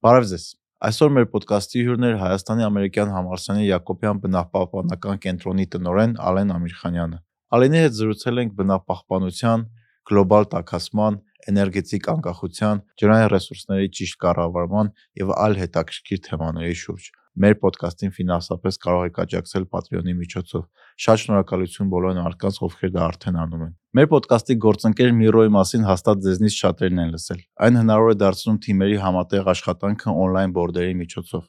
Բարև ձեզ։ Այսօր մեր ոդկասթի հյուրն է Հայաստանի ամերիկյան համալսարանի Յակոբյան բնապահպանական կենտրոնի տնօրեն Ալեն Ամիրխանյանը։ Ալենի հետ զրուցել ենք բնապահպանության, գլոբալ տաքացման, էներգետիկ անկախության, ջրային ռեսուրսների ճիշտ կառավարման եւ այլ հետաքրքիր թեմաների շուրջ մեր ոդկասթին ֆինանսապես կարող եք աջակցել Patreon-ի միջոցով։ Շատ շնորհակալություն բոլոր մարդկանց, ովքեր դա արդեն անում են։ Մեր ոդկասթի գործընկեր Miro-ի մասին հաստատ ձեզնից շատերն են լսել։ Այն հնարավոր է դարձնում թիմերի համատեղ աշխատանքը on-line բորդերի միջոցով։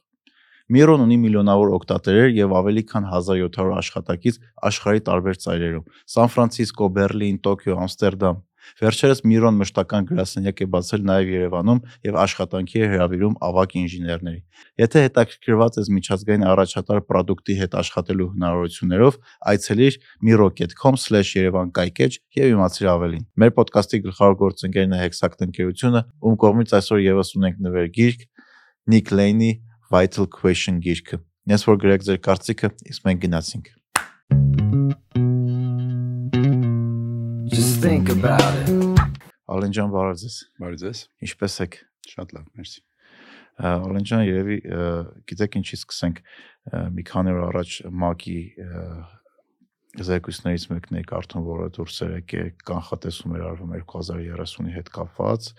Miro-ն ունի միլիոնավոր օգտատերեր եւ ավելի քան 1700 աշխատակից աշխարհի տարբեր ծայրերում՝ Սան Ֆրանցիսկո, Բերլին, Տոկիո, Ամստերդամ, Վերջերս Միրոն մշտական գրասենյակ է բացել նաև Երևանում եւ աշխատանքի է հրավիրում ավագ ինժեներների։ Եթե հետաքրքրված ես միջազգային առաջատար ապրանքի հետ աշխատելու հնարավորություններով, այցելիր miro.com/yerevan կայքեջ եւ իմացիր ավելին։ Մեր ոդկասթի գլխավոր գործընկերն է Hexact ընկերությունը, ում կողմից այսօր եւս ունենք նվեր գիրք Nick Lane-ի Vital Question գիրքը։ Ես որ գրեք ձեր կարծիքը, իսկ մենք գնացինք։ Just think about it։ Ալեն ջան, բարև ձեզ։ Բարև ձեզ։ Ինչպե՞ս եք։ Շատ լավ, մերսի։ Ալեն ջան, երևի գիտեք ինչի սկսենք։ Մի քանի օր առաջ ՄԱԿ-ի զեկույցներից մեկն է կարդում, որը դուրս էր եկել կանխատեսում էր արվում 2030-ի հետ կապված։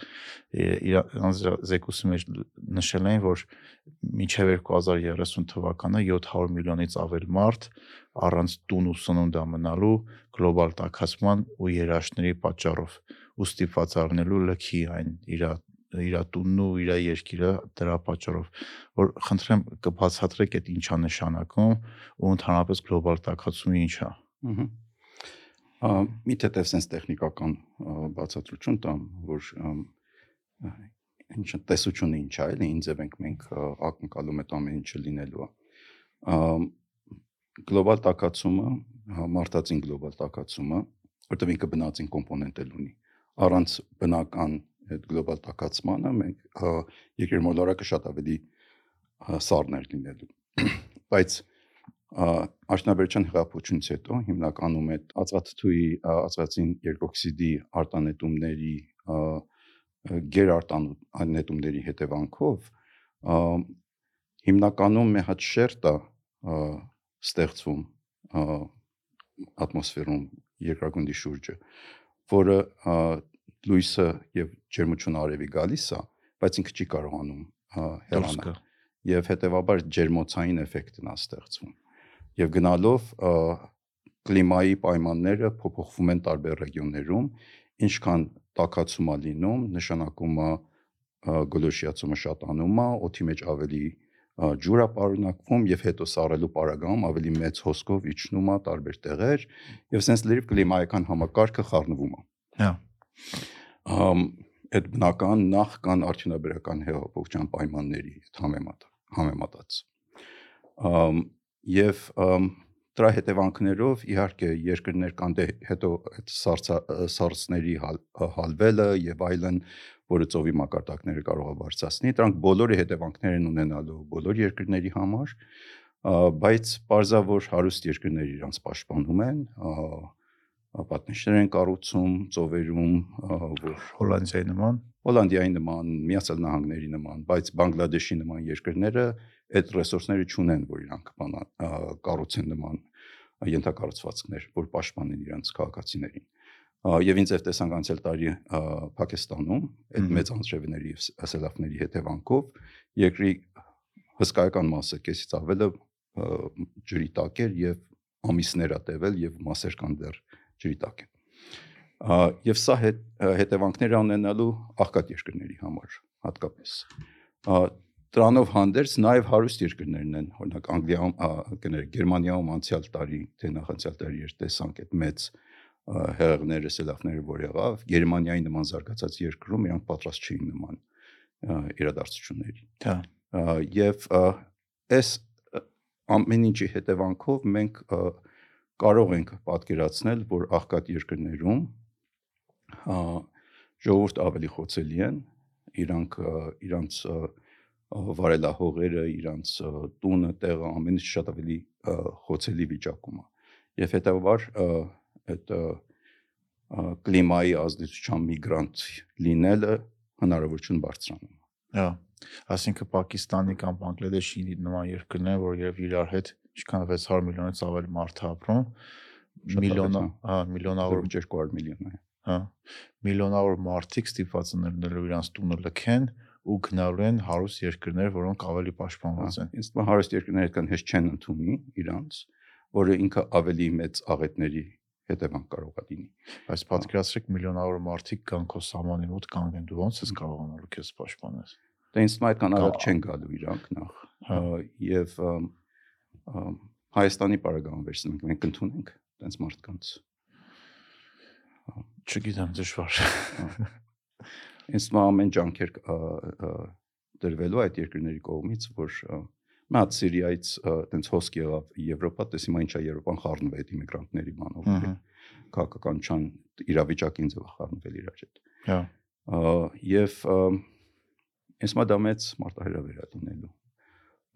Իրանց զեկույցի մեջ նշել էին, որ մինչև 2030 թվականը 700 միլիոնից ավել մարդ առանց տուն ու սնունդ մնալու գլոբալ տաքացման ու երաշտների պատճառով ու ստիպված առնելու լքի այն իր իր տունն ու իր երկիրը դրա պատճառով որ խնդրեմ կբացատրեք այդ ինչա նշանակում ու ընդհանրապես գլոբալ տաքացումը ինչա Ահա մի թեթև sense տեխնիկական բացատրություն տամ որ ինչ տեսությունը ինչ է էլի ինձ ենք մենք ակնկալում այդ ամեն ինչը լինելու է գլոբալ տակացումը, մարդածին գլոբալ տակացումը, որտեղ ինքը բնածին կոմպոնենտ էլ ունի։ Առանց բնական այդ գլոբալ տակացմանը մենք երկրմոլորակը շատ ավելի սառներ լինելու։ Բայց աշնաբերության հեղափոխությունից հետո հիմնականում այդ ածածթույի ածածին երկօքսիդի արտանետումների գերարտանետումների հետևանքով հիմնականում մի հատ շերտ է ստեղծվում ատմոսֆերում երկրագնդի շուրջը, որը լույսը եւ ջերմությունը արևի գալիս է, բայց ինքը չի կարողանում հեռանալ եւ հետեւաբար ջերմոցային էֆեկտն է ստեղծվում եւ գնալով կլիմայի պայմանները փոփոխվում են տարբեր ռեգիոններում ինչքան տաքացում է լինում նշանակում է գոլոշիացումը շատանում է օդի մեջ ավելի ջուր է պարունակվում եւ հետո սառելու պարագայում ավելի մեծ հոսքով իջնում է տարբեր տեղեր եւ սենց լրիվ կլիմայական համակարգը խառնվում է։ Հա։ Ամ այդ բնական նախ կան արդյունաբերական հեղափոխության պայմանների համեմատ համեմատած։ Ամ եւ դրա հետևանքներով իհարկե երկրներ կան դե հետո այդ սարսների հալվելը եւ այլն որը ծովի մակարդակները կարող է բարձրացնի, դրանք բոլորի հետևանքներ են ունենալու բոլոր երկրների համար, բայց parza որ հարուստ երկրներ իրանց պաշտպանում են, պատնեշներ են կառուցում ծովերում, որ Հոլանդիայի նման, Հոլանդիայի նման, Միացյալ Նահանգների նման, բայց Բանգլադեշի նման երկրները այդ ռեսուրսները չունեն, որ իրանք կառուցեն նման ենթակառուցվածքներ, որ պաշտպանեն իրենց քաղաքացիներին եւ ինձ էր տեսանք անցյալ տարի Պակիստանում այդ մեծ անձրևների եւ սելավների հետևանքով երկրի հսկայական մասը կեսից ավելը ջրի տակ էր եւ ամիսներ ա տևել եւ մասեր կան դեռ ջրի տակ են եւ սա հետ, հետևանքներ ունենալու աղքատ երկրների համար հատկապես դրանով հանդերձ նաև հարուստ երկրներն են օրինակ Անգլիայում կներ Գերմանիայում անցյալ տարի թե նախանցյալ տարի էր տեսանք այդ մեծ հեղեղները, սելավները, որ եղավ, Գերմանիայի նման զարգացած երկրում իրանք պատրաստ չէին նման իրադարձությունների։ Հա։ Եվ այս ամեն ինչի հետևանքով մենք կարող ենք պատկերացնել, որ աղքատ երկրներում ժողովուրդ ավելի խոցելի են, իրանք իրանց վարելահողերը, իրանց տունը, տեղը ամեն ինչ շատ ավելի խոցելի վիճակում է։ Եվ հետեւաբար այդ կլիմայի ազդեցության միգրանտ լինելը հնարավորություն բարձրանում։ Հա։ Այսինքն Պակիստանի կամ Բանգլադեշի նման երկրներ, որ եւ իրար հետ ինչքան 600 միլիոնից ավել մարդ է ապրում, Շատ միլիոն, ավելի, հա, միլիոնավոր, 200 միլիոն է։ հա, միլիոնավոր մարդիկ ստիպված են լինելու իրանց տունը լքեն ու գնալու են հարուստ երկրներ, որոնք ավելի պաշտպանված են։ թվում է հարուստ երկրները այդքան հեշտ չեն ընդունի իրանց, որը ինքը ավելի մեծ աղետների հետևանք կարող է լինի։ Բայց հա։ պատկերացրեք միլիոնավոր մարդիկ կան քո սամանի մոտ կանգնեն, դու ո՞նց ես կարողանալու քեզ պաշտպանես։ Դե ինձ թվում է այդքան արագ չեն գալու իրանք նախ։ հա։ Եվ Հայաստանի բարեկամը վերցնենք, մենք ընդունենք այդպես մարդկանց։ Չգիտեմ, դժվար։ հա։ Ինձ թվում է ամեն ջանքեր դրվելու այդ երկրների կողմից, որ հատ Սիրիայից ա, տենց հոսք եղավ Եվրոպա, տես հիմա ինչա Եվրոպան խառնվել իմիգրանտների բանով։ Քաղաքականչան իրավիճակին ձևը խառնվել իրար հետ։ Հա։ Եվ ինձ մա դա մեծ մարտահրավեր է լինելու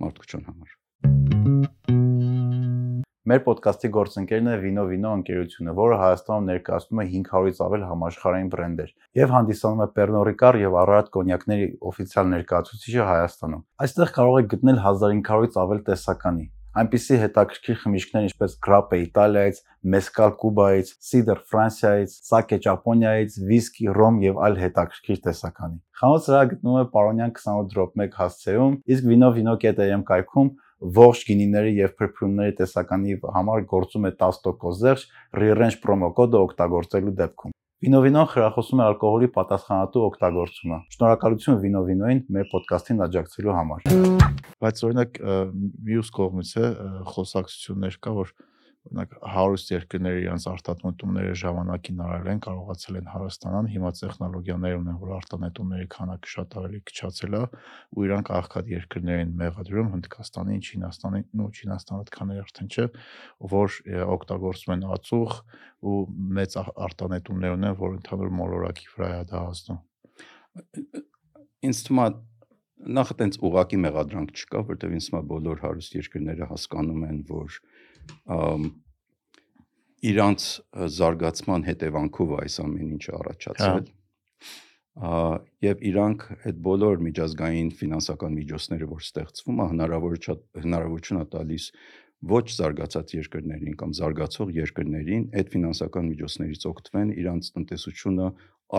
մարդկության համար։ Մեր ոդկասթի գործընկերն է Vino Vino ընկերությունը, որը Հայաստանում ներկայացնում է 500-ից ավել համաշխարհային բրենդեր եւ հանդիսանում է Pernod Ricard եւ Ararat կոնյակների օֆիցիալ ներկայացուցիչը Հայաստանում։ Այստեղ կարող եք գտնել 1500-ից ավել տեսականի, այնպիսի հետաքրքիր խմիչքներ ինչպես Grappa Իտալիայից, Mezcal Կուբայից, Cider Ֆրանսիայից, Sake Ճապոնիայից, Whisky, Rom եւ այլ հետաքրքիր տեսականի։ Խանութը գտնվում է Պարոնյան 28/1 հասցեում, իսկ Vino Vino.am կայքում ողջ գինիների եւ փրփուրների տեսականի համար գործում է 10% զերծ re-range promo կոդը օգտագործելու դեպքում։ Vino-ն խրախուսում է ալկոհոլի պատասխանատու օգտագործումը։ Շնորհակալություն Vino-ին մեր ոդկասթին աջակցելու համար։ Բայց օրինակ մյուս կողմից է խոսակցություններ կա, որ օրինակ հարուստ երկրները իրենց արտադրությունները ժամանակին արել են, կարողացել են հարստանալ, հիմա տեխնոլոգիաներ ունեն, որ արտանետումների քանակը շատ ավելի քչացել է, ու իրանք աղքատ երկրներ են մեղադրում Հնդկաստանին, Չինաստանին, ու Չինաստանը այդքան էլ արդեն չէ, որ օգտագործում են ածուխ ու մեծ արտանետումներ ունեն, որ ընդհանուր մոլորակի վրա է դա ազդում։ Ինձ թվում է նախ այտենց ուղակի մեղադրանք չկա, որտեղ ինձ թվում է բոլոր հարուստ երկրները հասկանում են, որ իրանց զարգացման հետևանքով այս ամեն ինչը առաջացել։ Ա եւ իրանք այդ բոլոր միջազգային ֆինանսական միջոցները, որ ստեղծվում է, հնարավորություն հնարավորություն է տալիս ոչ զարգացած երկրներին կամ զարգացող երկրներին այդ ֆինանսական միջոցներից օգտվեն իրանց տնտեսությունը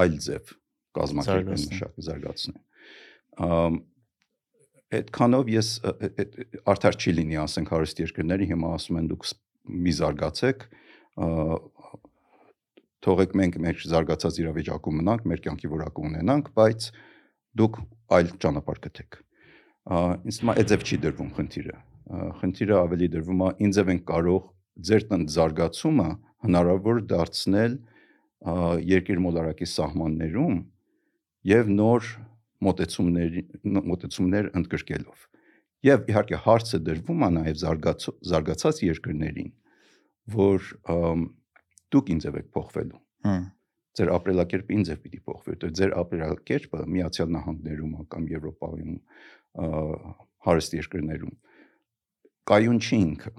այլ ձև կազմակերպեն մշակ զարգացնեն։ այդքանով ես արդար չի լինի, ասենք հարուստ երկրների հիմա ասում են դուք մի զարգացեք, թողեք մենք մեր զարգացած իրավիճակում մնանք, մեր կյանքի որակը ունենանք, բայց դուք այլ ճանապարհ գտեք։ Ինձ թվում է այդ ձև չի դրվում խնդիրը։ Խնդիրը ավելի դրվում է ինչ ձև են կարող ձեր տնտ զարգացումը հնարավոր դարձնել երկիր մոլարակի սահմաններում եւ նոր մոտեցումներ մոտեցումներ ընդգրկելով։ Եվ իհարկե հարցը դրվում է նաև զարգացած երկրներին, որ դուք ինձ եք փոխվելու։ Հմ։ Ձեր ապրելակերպը ինձ է պիտի փոխվի, որտեղ ձեր ապրելակերպը Միացյալ Նահանգներում կամ Եվրոպայում հարուստ երկրներում կայուն չի ինքը,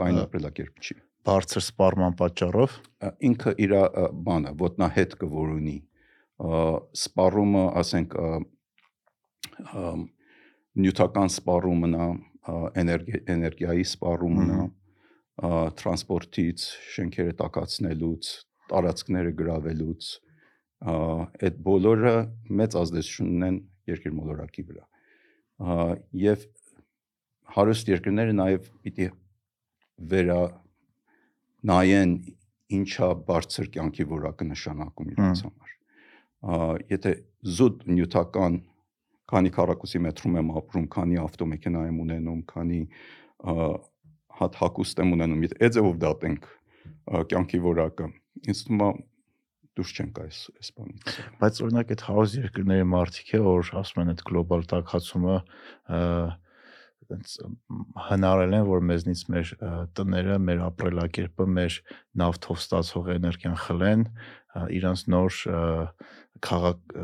կայուն ապրելակերպ չի։ Բարձր սպառման պատճառով ինքը իր բանը ոտնահետ կորունի սպառումը ասենք նյութական սպառումն է էներգիայի սպառումն է տրանսպորտից շենքերը տակացնելուց տարածքները ա, այդ բոլորը մեծ ազդեցություն ունեն երկիր մոլորակի վրա եւ հարուստ երկրները նաև պիտի վերա նայեն ինչա բարձր կյանքի որակը նշանակում իրենց համար։ Եթե զուտ նյութական քանի քառակուսի մետրում եմ ապրում, քանի ավտոմեքենա եմ ունենում, քանի հատ հակուստ եմ ունենում, եթե այդ ձևով դատենք կյանքի որակը, ինձ թվում է դուրս չենք այս այս բանից։ Բայց օրինակ այդ հարուս երկրների մարդիկ է, որ ասում են այդ գլոբալ տաքացումը այնց հնարել են, որ մեզնից մեր տները, մեր ապրելակերպը, մեր նավթով ստացող էներգիան խլեն, իրանց նոր քաղաք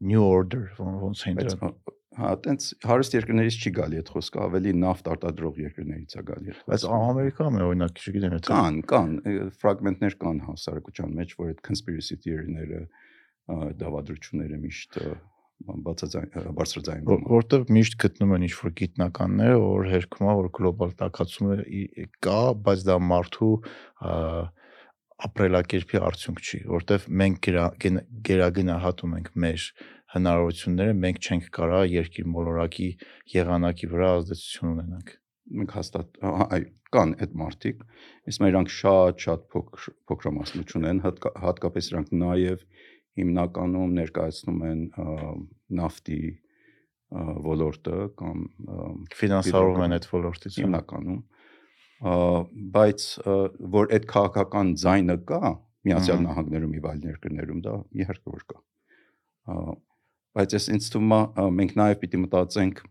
new order ոնց են Բայց դրան։ հա, տենց հարուստ երկրներից չի գալի այդ խոսքը, ավելի նավթ արտադրող երկրներից է գալի այդ Բայց խոսքը։ Ամերիկայում է օրինակ, չգիտեմ, եթե Կան, կան ֆրագմենտներ կան հասարակության մեջ, որ այդ conspiracy theory-ները, դավադրությունները միշտ բարձրաձայն Որ- որտեղ միշտ գտնում են ինչ-որ գիտնականները, որ հերքում է, որ գլոբալ տաքացումը ի- կա, բայց դա մարդու ապրելակերպի արդյունք չի, որտեղ մենք գերագնահատում ենք մեր հնարավորությունները, մենք չենք կարա երկիր մոլորակի եղանակի վրա ազդեցություն ունենանք։ մենք հաստատ այ կան այդ մարտիկ իսկ իրանք շատ-շատ փոքր փոքրամասնություն են հատկա- հատկապես իրանք նաև հիմնականում ներկայացնում են նավթի ոլորտը կամ Ֆինանսավորում են այդ ոլորտից։ հա։ հիմնականում բայց որ այդ քաղաքական ձայնը կա Միացյալ Ահա։ Նահանգներում եւ այլ երկրներում դա իհարկե որ կա բայց ես ինձ թվում է մենք նաև պիտի մտածենք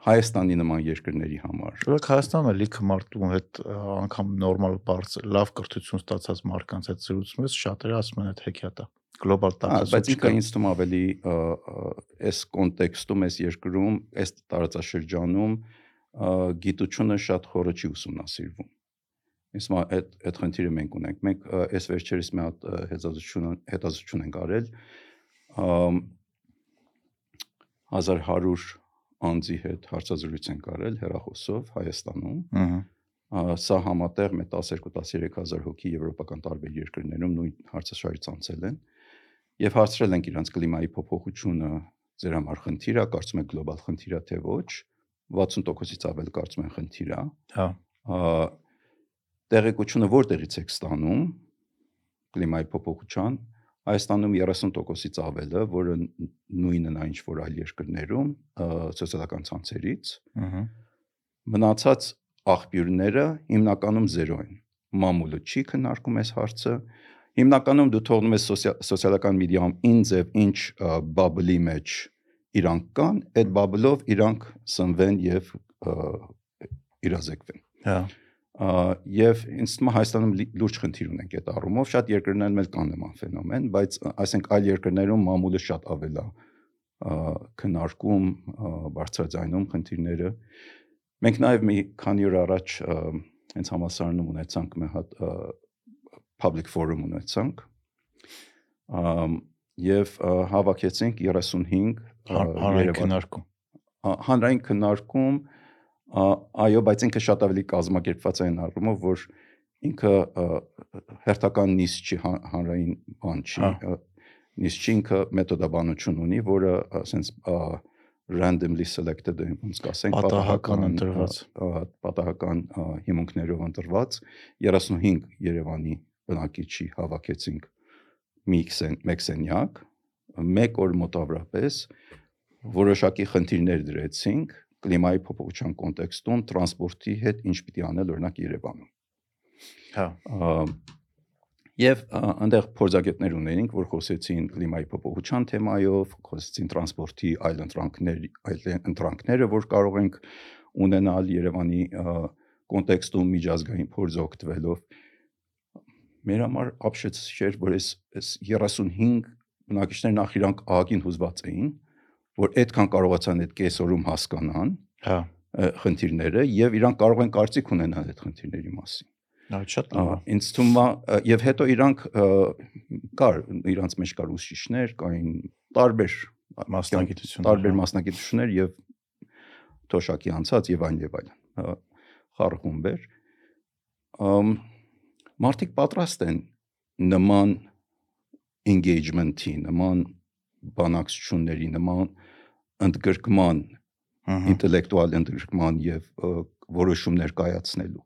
Հայաստանի նման երկրների համար Որը Հայաստանը լիքը մարդու հետ անգամ նորմալ բարձր լավ կրթություն ստացած մարդկանց հետ զրուցում ես, շատերը ասում են այդ հեքիաթը։ Գլոբալ տաքացում բայց ինքը ինձ թվում ավելի այս կոնտեքստում, այս երկրում, այս տարածաշրջանում գիտությունը շատ խորը չի ուսումնասիրվում։ մա այդ այդ խնդիրը մենք ունենք։ Մենք այս վերջերս մի հատ հետազոտություն հետազոտություն ենք արել ամ, 1100 անձի հետ հարցազրույց ենք արել հերախոսով Հայաստանում Ահա։ սա համատեղ մեր 12-13000 հոգի եվրոպական տարբեր երկրներում նույն հարցաշարից անցել են եւ հարցրել ենք իրանց կլիմայի փոփոխությունը ձեր համար խնդիր է, կարծում եք գլոբալ խնդիր է թե ոչ 60%-ից ավել կարծում են խնդիր է Հա։ տեղեկությունը որտեղից եք ստանում կլիմայի փոփոխության Հայաստանում 30%-ից ավելը, որը նույնն է ինչ որ այլ երկրներում, սոցիալական ցանցերից, Ահա։ մնացած աղբյուրները հիմնականում 0 են։ Մամուլը չի քննարկում այս հարցը։ Հիմնականում դու թողնում ես սոցիա- սոցիալական մեդիայում ինձ եւ ինչ բաբլի մեջ իրանք կան, այդ բաբլով իրանք սնվեն եւ իրազեկվեն։ Հա։ Ա, Եվ ինձ թվում է Հայաստանում լուրջ խնդիր ունենք այդ առումով, շատ երկրներում էլ կան նման ֆենոմեն, բայց այսինքն այլ երկրներում մամուլը շատ ավել է քննարկում, բարձրաձայնում խնդիրները։ Մենք նաև մի քանի օր առաջ հենց համասարանում ունեցանք մի հատ public forum ունեցանք։ ա, հավաքեցինք 35 ա, Հանրային քննարկում։ հանրային քննարկում այո, բայց ինքը շատ ավելի կազմակերպված այն առումով, որ ինքը հերթական նիստ չի հա- հանրային բան չի, Հա։ ա, նիստ չի ինքը մեթոդաբանություն ունի, որը ասենց randomly selected է, ոնց կասենք, Պատահական ընտրված։ պատահական հիմունքներով ընտրված 35 Երևանի բնակիչի հավաքեցինք մի քսեն մեկ սենյակ մեկ օր մոտավորապես որոշակի խնդիրներ դրեցինք կլիմայի փոփոխության կոնտեքստում տրանսպորտի հետ ինչ պիտի անել օրինակ Երևանում Հա։ Եվ այնտեղ փորձագետներ ունեինք, որ խոսեցին կլիմայի փոփոխության թեմայով, խոսեցին տրանսպորտի այլ ընտրանքներ, այլ ընտրանքները, որ կարող ենք ունենալ Երևանի կոնտեքստում միջազգային փորձ օգտվելով։ Մեր համար ապշեց չէր, որ այս այս 35 բնակիչներ նախ իրանք ահագին հուզված էին, որ այդքան կարողացան այդ կեսօրում հասկանան Հա։ խնդիրները եւ իրանք կարող են կարծիք ունենալ այդ խնդիրների մասին։ Դա շատ լավ։ է։ Ինձ թվում է եւ հետո իրանք կար իրանց մեջ կար ուսուցիչներ, կային տարբեր Մասնագիտություն։ տարբեր մասնագիտություններ եւ թոշակի անցած եւ այն եւ այլն։ Ա, Խառը խումբեր։ Ամ մարդիկ պատրաստ են նման engagement-ի, նման բանակցությունների, նման ընդգրկման ինտելեկտուալ ընդգրկման եւ որոշումներ կայացնելու։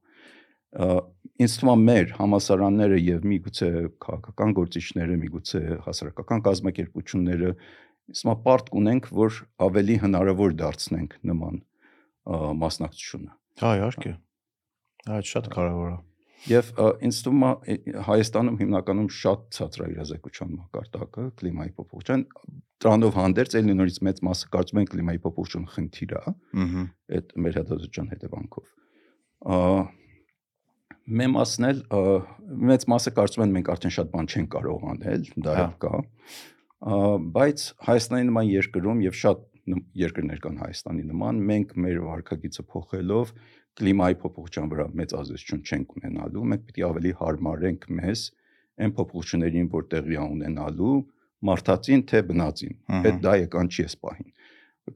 Ա, Ինձ թվում է մեր համասարանները եւ միգուցե քաղաքական գործիչները, միգուցե հասարակական կազմակերպությունները ինձ թվում է պարտք ունենք, որ ավելի հնարավոր դարձնենք նման ա, մասնակցությունը։ Հա, իհարկե։ Դա շատ կարևոր է։ Եվ ինձ թվում է Հայաստանում հիմնականում շատ ցածր է իրազեկության մակարդակը կլիմայի փոփոխության դրանով հանդերձ ելնի նորից մեծ մասը կարծում են կլիմայի փոփոխություն խնդիր է, Ահա։ այդ մեր հետազոտության հետևանքով։ Ա Մեր մասն էլ մեծ մասը կարծում են մենք արդեն շատ բան չեն կարող անել, դա Հա։ էլ կա։ Ա, Բայց Հայաստանի նման երկրում եւ շատ երկրներ կան Հայաստանի նման, մենք մեր վարկագիծը փոխելով կլիմայի փոփոխության վրա մեծ ազդեցություն չենք ունենալու, մենք պիտի ավելի հարմարենք մեզ այն փոփոխություններին, որ տեղի ունենալու մարդածին թե բնածին։ Այդ դա եկան չի էս պահին։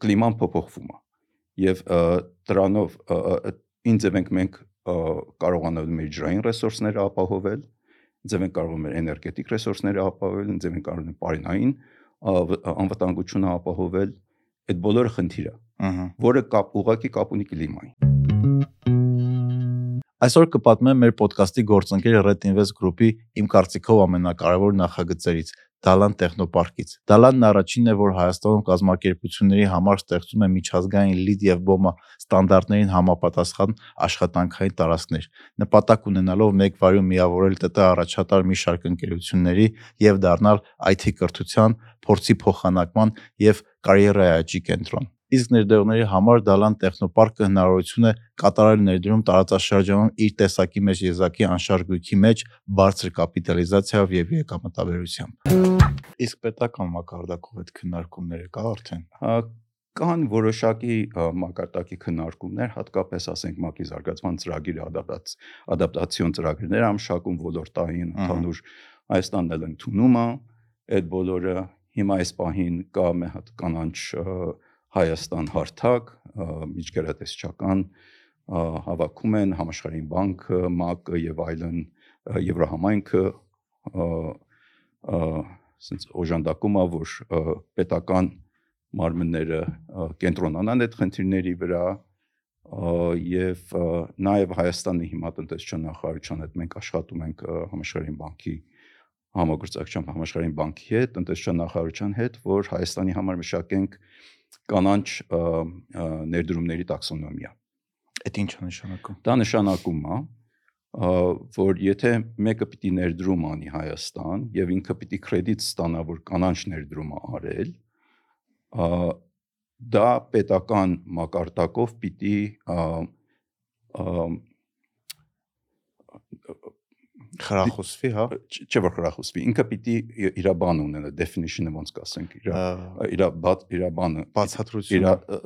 Կլիման փոփոխվում է։ Եվ ը, դրանով ինչ ձև ենք մենք ը, կարողանալ մեր ջրային ռեսուրսները ապահովել, ձև ենք կարող մեր էներգետիկ ռեսուրսները ապահովել, ձև ենք կարող պարինային անվտանգությունը ապահովել։ Այդ բոլորը խնդիր է, որը կապ ուղակի կապ ունի կլիմային։ Այսօր կպատմեմ մեր ոդկասթի գործընկեր Red Invest Group-ի իմ կարծիքով ամենակարևոր նախագծերից՝ Դալան տեխնոպարկից։ Դալանն առաջինն է, որ Հայաստանում կազմակերպությունների համար ստեղծում է միջազգային LEED եւ BOMA ստանդարտներին համապատասխան աշխատանքային տարածքներ, նպատակ ունենալով մեկ վարյուն միավորել ՏՏ առաջատար մի շարք ընկերությունների եւ դառնալ IT կրթության, փորձի փոխանակման եւ կարիերայի աճի կենտրոն։ Իսկ ներդրողների համար Դալան տեխնոպարկը հնարավորություն է կատարել ներդրում տարածաշրջանում իր տեսակի մեջ եզակի անշարժույթի մեջ բարձր կապիտալիզացիայով եւ եկամտաբերությամբ։ Իսկ պետական մակարդակով այդ քննարկումները կա արդեն։ կան որոշակի մակարդակի քննարկումներ, հատկապես ասենք ՄԱԿ-ի զարգացման ծրագիրը ադապտաց ադապտացիոն ծրագրեր ամշակում ոլորտային ընդհանուր Հայաստանն էլ ընդունում է այդ բոլորը հիմա այս պահին կա մի հատ կանանչ Հայաստան հարթակ ա, հավաքում են համաշխարհային բանկը, ՄԱԿ-ը եւ այլն Եվրահամայնքը ասենց օժանդակում է որ պետական մարմինները կենտրոնանան այդ խնդիրների վրա եւ նաեւ Հայաստանի հիմա տնտեսչական նախարարության հետ մենք աշխատում ենք համաշխարհային բանկի համագործակցությամբ համաշխարհային բանկի հետ, տնտեսչական նախարարության հետ, որ Հայաստանի համար մշակենք կանանչ ներդրումների տաքսոնոմիա։ Այդ ինչ է նշանակում։ Դա նշանակում է, որ եթե մեկը պիտի ներդրում անի Հայաստան եւ ինքը պիտի կրեդիտ ստանա, որ կանանչ ներդրում է արել, դա պետական մակարդակով պիտի Խրախուսվի, հա։ չէ որ հրախուսվի, ինքը պիտի իր բան ունենա, definition-ը ոնց կասենք, իր իր բաց իր բանը, իր Բացատրությունը ը,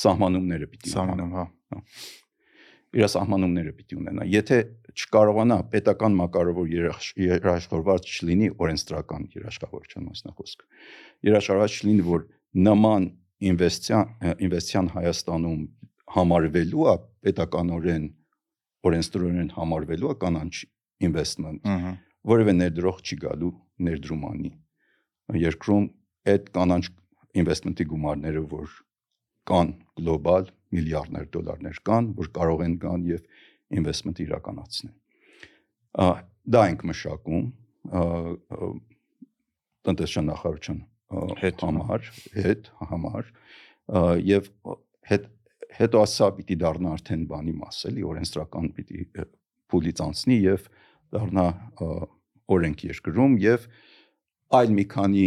սահմանումները պիտի ունենա։ սահմանում, հա։ իր սահմանումները պիտի ունենա։ Եթե չկարողանա պետական մակարովոր երաշխ- երաշխավորված չլինի օրենսդրական երաշխավորության մասնախոսք։ Երաշխավորված չլինի, որ նման ինվեստիան ինվեստիան Հայաստանում համարվելու է պետականորեն օրենսդրորեն համարվելու է կանանչ investment, որևէ ներդրող չի գալու ներդրում անի։ Երկրում այդ կանանչ investment-ի գումարները, որ կան գլոբալ միլիարդներ դոլարներ կան, որ կարող են գան եւ investment իրականացնեն։ Ա, Դա ենք մշակում տնտեսչական նախարարության Հետ, հա։ համար, հետ համար ա, եւ հետ հետո ասա պիտի դառնա արդեն բանի մաս էլի օրենսդրական պիտի փուլից անցնի եւ դառնա օրենք երկրում եւ այլ մի քանի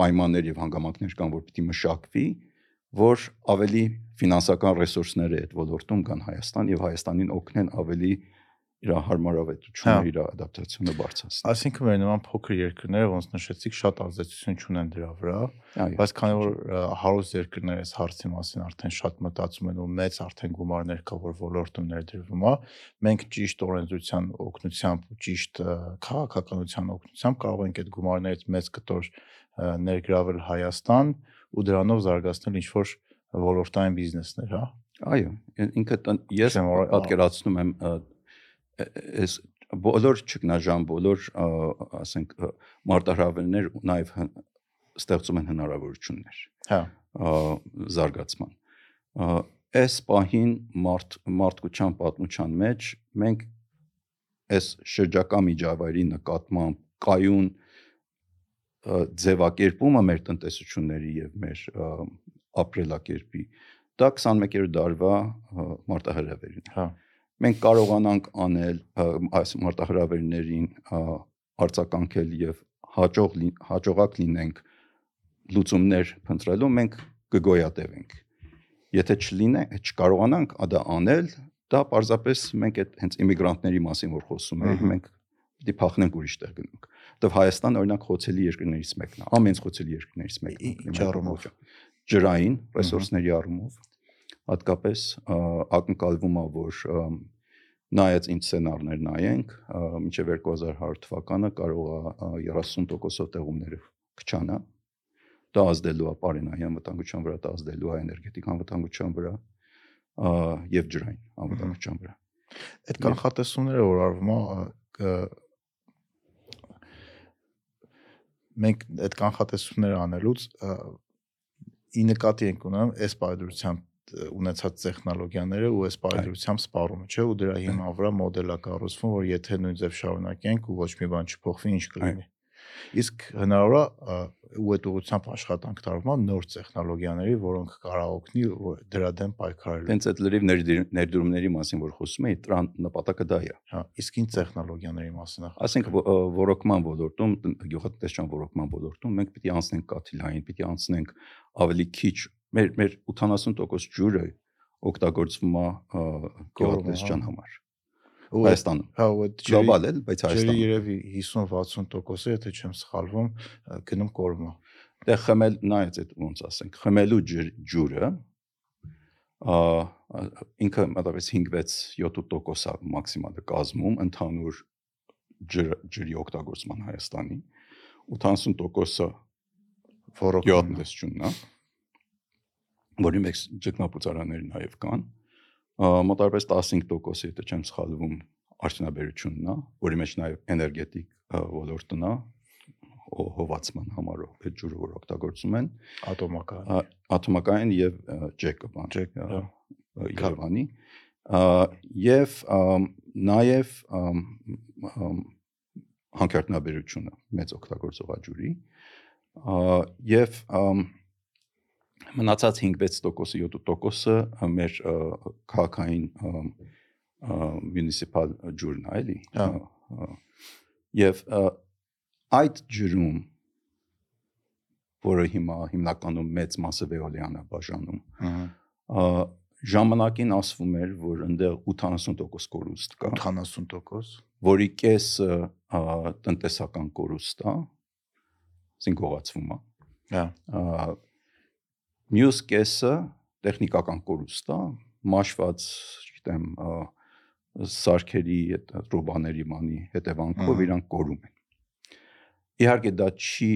պայմաններ եւ հանգամանքներ կան որ պիտի մշակվի որ ավելի ֆինանսական ռեսուրսները այդ ոլորտում կան Հայաստան եւ Հայաստանին օգնեն ավելի իր հարմարավետությունը, Հա։ իր ադապտացիոնը բարձրացնել։ Այսինքն մեր նման փոքր երկրները, ոնց նշեցիք, շատ ազդեցություն չունեն դրա վրա, բայց քանի որ հարուստ երկրներ այս հարցի մասին արդեն շատ մտածում են ու մեծ արդեն գումարներ կա, որ ոլորտում ներդրվում է, մենք ճիշտ օրենսդրության օգնությամբ ու ճիշտ քաղաքականության օգնությամբ կարող ենք այդ գումարներից մեծ կտոր ներգրավել Հայաստան ու դրանով զարգացնել ինչ որ ոլորտային բիզնեսներ, հա։ Այո, ին- ինքը ես պատկերացնում եմ այս բոլոր ճգնաժամ, բոլոր ասենք մարտահրավերներ նաև ստեղծում են հնարավորություններ Հա։ զարգացման։ Այս պահին մարդ մարդկության պատմության մեջ մենք այս շրջակա միջավայրի նկատմամբ կայուն ձևակերպումը մեր տնտեսությունների եւ մեր ապրելակերպի դա 21-րդ դարվա մարտահրավերին Հա։ մենք կարողանանք անել այս մարտահրավերներին ը, արձագանքել եւ հաջող հաջողակ լինենք լուծումներ փնտրելու մենք կգոյատևենք եթե չլինե չկարողանանք դա անել դա պարզապես մենք այդ հենց իմիգրանտների մասին որ խոսում ենք մենք պիտի փախնենք ուրիշ տեղ գնանք որտեվ Հայաստան օրինակ խոցելի երկրներից մեկն է ամենից խոցելի երկրներից մեկն է ինչ առումով? ջրային ռեսուրսների առումով հատկապես ակնկալվում է որ նայած ինչ սցենարներ նայենք, մինչև 2100 թվականը կարող է 30%-ով տեղումները կչանա։ Դա ազդելու է պարենային անվտանգության վրա, դա ազդելու է էներգետիկ անվտանգության վրա եւ ջրային անվտանգության վրա։ Այդ կանխատեսումները որ արվում է մենք այդ կանխատեսումները անելուց ի նկատի ենք ունենում այս բարդրությամբ ունեցած տեխնոլոգիաները ու այս բարդրությամբ սպառումը, չէ՞, ու դրա հիման վրա մոդել է կառուցվում, որ եթե նույն ձև շարունակենք ու ոչ մի բան չփոխվի, ինչ կլինի։ Իսկ հնարավոր է ու այդ ուղղությամբ աշխատանք տարվում նոր տեխնոլոգիաների, որոնք կարող օգնի դրա դեմ պայքարելու։ Հենց այդ լրիվ ներդրումների մասին որ խոսում էի, դրան նպատակը դա է։ Հա, իսկ ինչ տեխնոլոգիաների մասին է։ Ասենք ռոռոկման ոլորտում, գյուղատնտեսչական ռոռոկման ոլորտում մենք պիտի անցնենք կաթիլային, պիտի անցնենք ավելի քիչ մեր մեր 80% ջուրը օգտագործվում է գյուղատնտեսչական համար Հայաստանում։ Հա, ու այդ գլոբալ էլ, բայց Հայաստանում։ Երևի 50-60%-ը, եթե չեմ սխալվում, գնում կորմա։ Դե խմել նայած այդ ոնց ասենք, խմելու ջուրը ա ինքը մոտավորապես 5-6-7% է մաքսիմալը կազմում ընդհանուր ջր, ջրի օգտագործման Հայաստանի 80%-ը Որոք գյուղատնտեսությունն է որի մեջ ճգնապուծարաններ նաև կան մոտավորապես 15% եթե չեմ սխալվում արդյունաբերությունն է որի մեջ նաև էներգետիկ ոլորտն է հո- հովացման համարով այդ ջուրը որ օգտագործում են ատոմական։ ա, աթոմական եւ ջեկը բան Ջեք, ա, հա։ ա, Երևանի ա, եւ ամ, նաեւ ամ, ամ, հանքարդյունաբերությունը մեծ օգտագործող աջուրի ա, եւ ամ, մնացած 5-6%-ը 7%-ը մեր քաղաքային մունիցիպալ ջուրն է էլի ա, այդ ջրում որը հիմա հիմնականում մեծ մասը վեոլյան է բաժանում ժամանակին ասվում էր, որ այնտեղ 80% կորուստ կա, 80%։ որի կեսը տնտեսական կորուստ է, ասենք գողացվում է։ Հա։ Մյուս կեսը տեխնիկական կորուստ է, մաշված, չգիտեմ, ա, սարքերի այդ ռոբաների մանի հետևանքով իրանք կորում են։ Իհարկե դա չի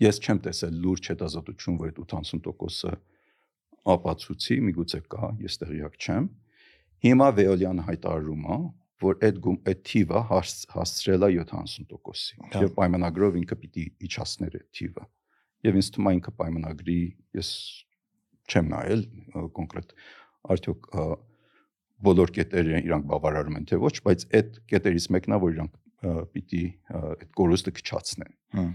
ես չեմ տեսել լուրջ հետազոտություն, որ այդ 80%-ը ապացուցի, միգուցե կա, ես տեղյակ չեմ։ Հիմա Վեոլյանը հայտարարում է, որ այդ գում այդ թիվը հաս- հասցրել է 70%-ի։ Հա։ Եվ պայմանագրով ինքը պիտի իջացներ այդ թիվը։ Եվ ինձ թվում է ինքը պայմանագրի ես չեմ նայել կոնկրետ արդյոք բոլոր կետերը իրանք բավարարում են թե ոչ, բայց այդ կետերից մեկն է, որ իրանք պիտի այդ կորուստը քչացնեն։ Հմ։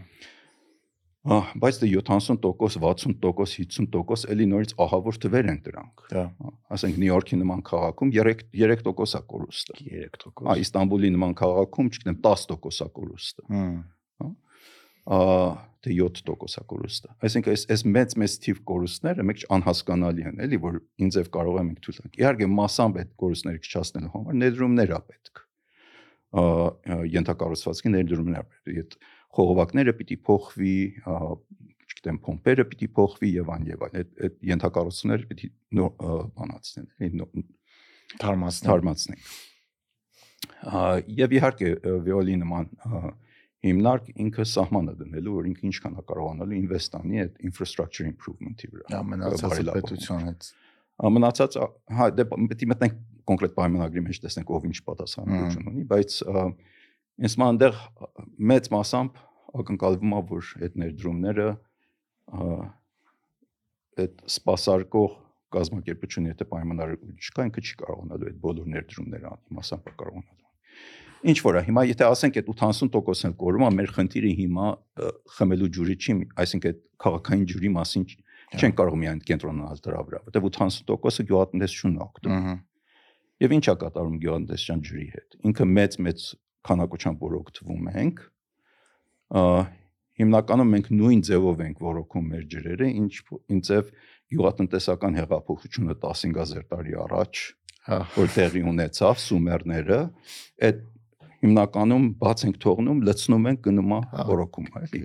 բայց դե 70%, 60%, 50% էլի նորից ահավոր թվեր են դրանք։ Դա Ասենք Նյու Յորքի նման քաղաքում 3 3%-ա կորուստը։ 3%։ Ա Իստանբուլի նման քաղաքում, չգիտեմ, 10%-ա կորուստը։ Հմ։ Դե 7%-ա կորուստը։ Այսինքն այս այս մեծ մեծ թիվ կորուստները մեկ անհասկանալի են, էլի, որ ինձև կարող եմ թույլ տանք։ Իհարկե massամբ այդ կորուստները քչացնելու համար ներդրումներ ա պետք։ Ենթակառուցվածքի ներդրումներ պետք։ Այդ խողովակները պիտի փոխվի, չգիտեմ, փոմպերը պիտի փոխվի եւ այն եւ այլն։ Այդ այդ ենթակառուցումները պիտի բանացնեն, թարմացնենք։ Ա, Եվ իհարկե վիոլի նման հիմնարկ ինքը սահմանը դնելու, որ ինքը ինչքան է կարողանալու invest անի այդ infrastructure improvement-ի վրա։ Ամենացածը պետության հետ։ Ա, Մնացած ա, հա դե պետք է մտնենք կոնկրետ պայմանագրի մեջ տեսնենք ով ինչ պատասխանատվություն ունի, բայց ինձ մա այնտեղ մեծ մասամբ ակնկալվում է, որ այդ ներդրումները այդ սպասարկող կազմակերպությունը եթե պայմանագրի չկա, ինքը չի կարողանալու այդ բոլոր ներդրումները անի, մասամբ կարողանալու։ Ինչ որ է, հիմա եթե ասենք այդ 80%-ն էլ կորում է, մեր խնդիրը հիմա խմելու ջուրի չի, այսինքն այդ քաղաքային ջուրի մասին չ- չեն կարող միայն կենտրոնանալ դրա վրա, որտեղ 80%-ը գյուղատնտեսությունն է օգտվում։ Եվ ի՞նչ է կատարում գյուղատնտեսության ջրի հետ։ Ինքը մեծ-մեծ քանակությամբ որ օգտվում ենք, հիմնականում մենք նույն ձևով ենք ոռոգում մեր ջրերը, ինչ ինձև գյուղատնտեսական հեղափոխությունը 15000 տարի առաջ Հա։ որ տեղի ունեցավ սումերները, այդ հիմնականում բաց ենք թողնում, լցնում ենք գնում է Հա, ոռոգում, էլի։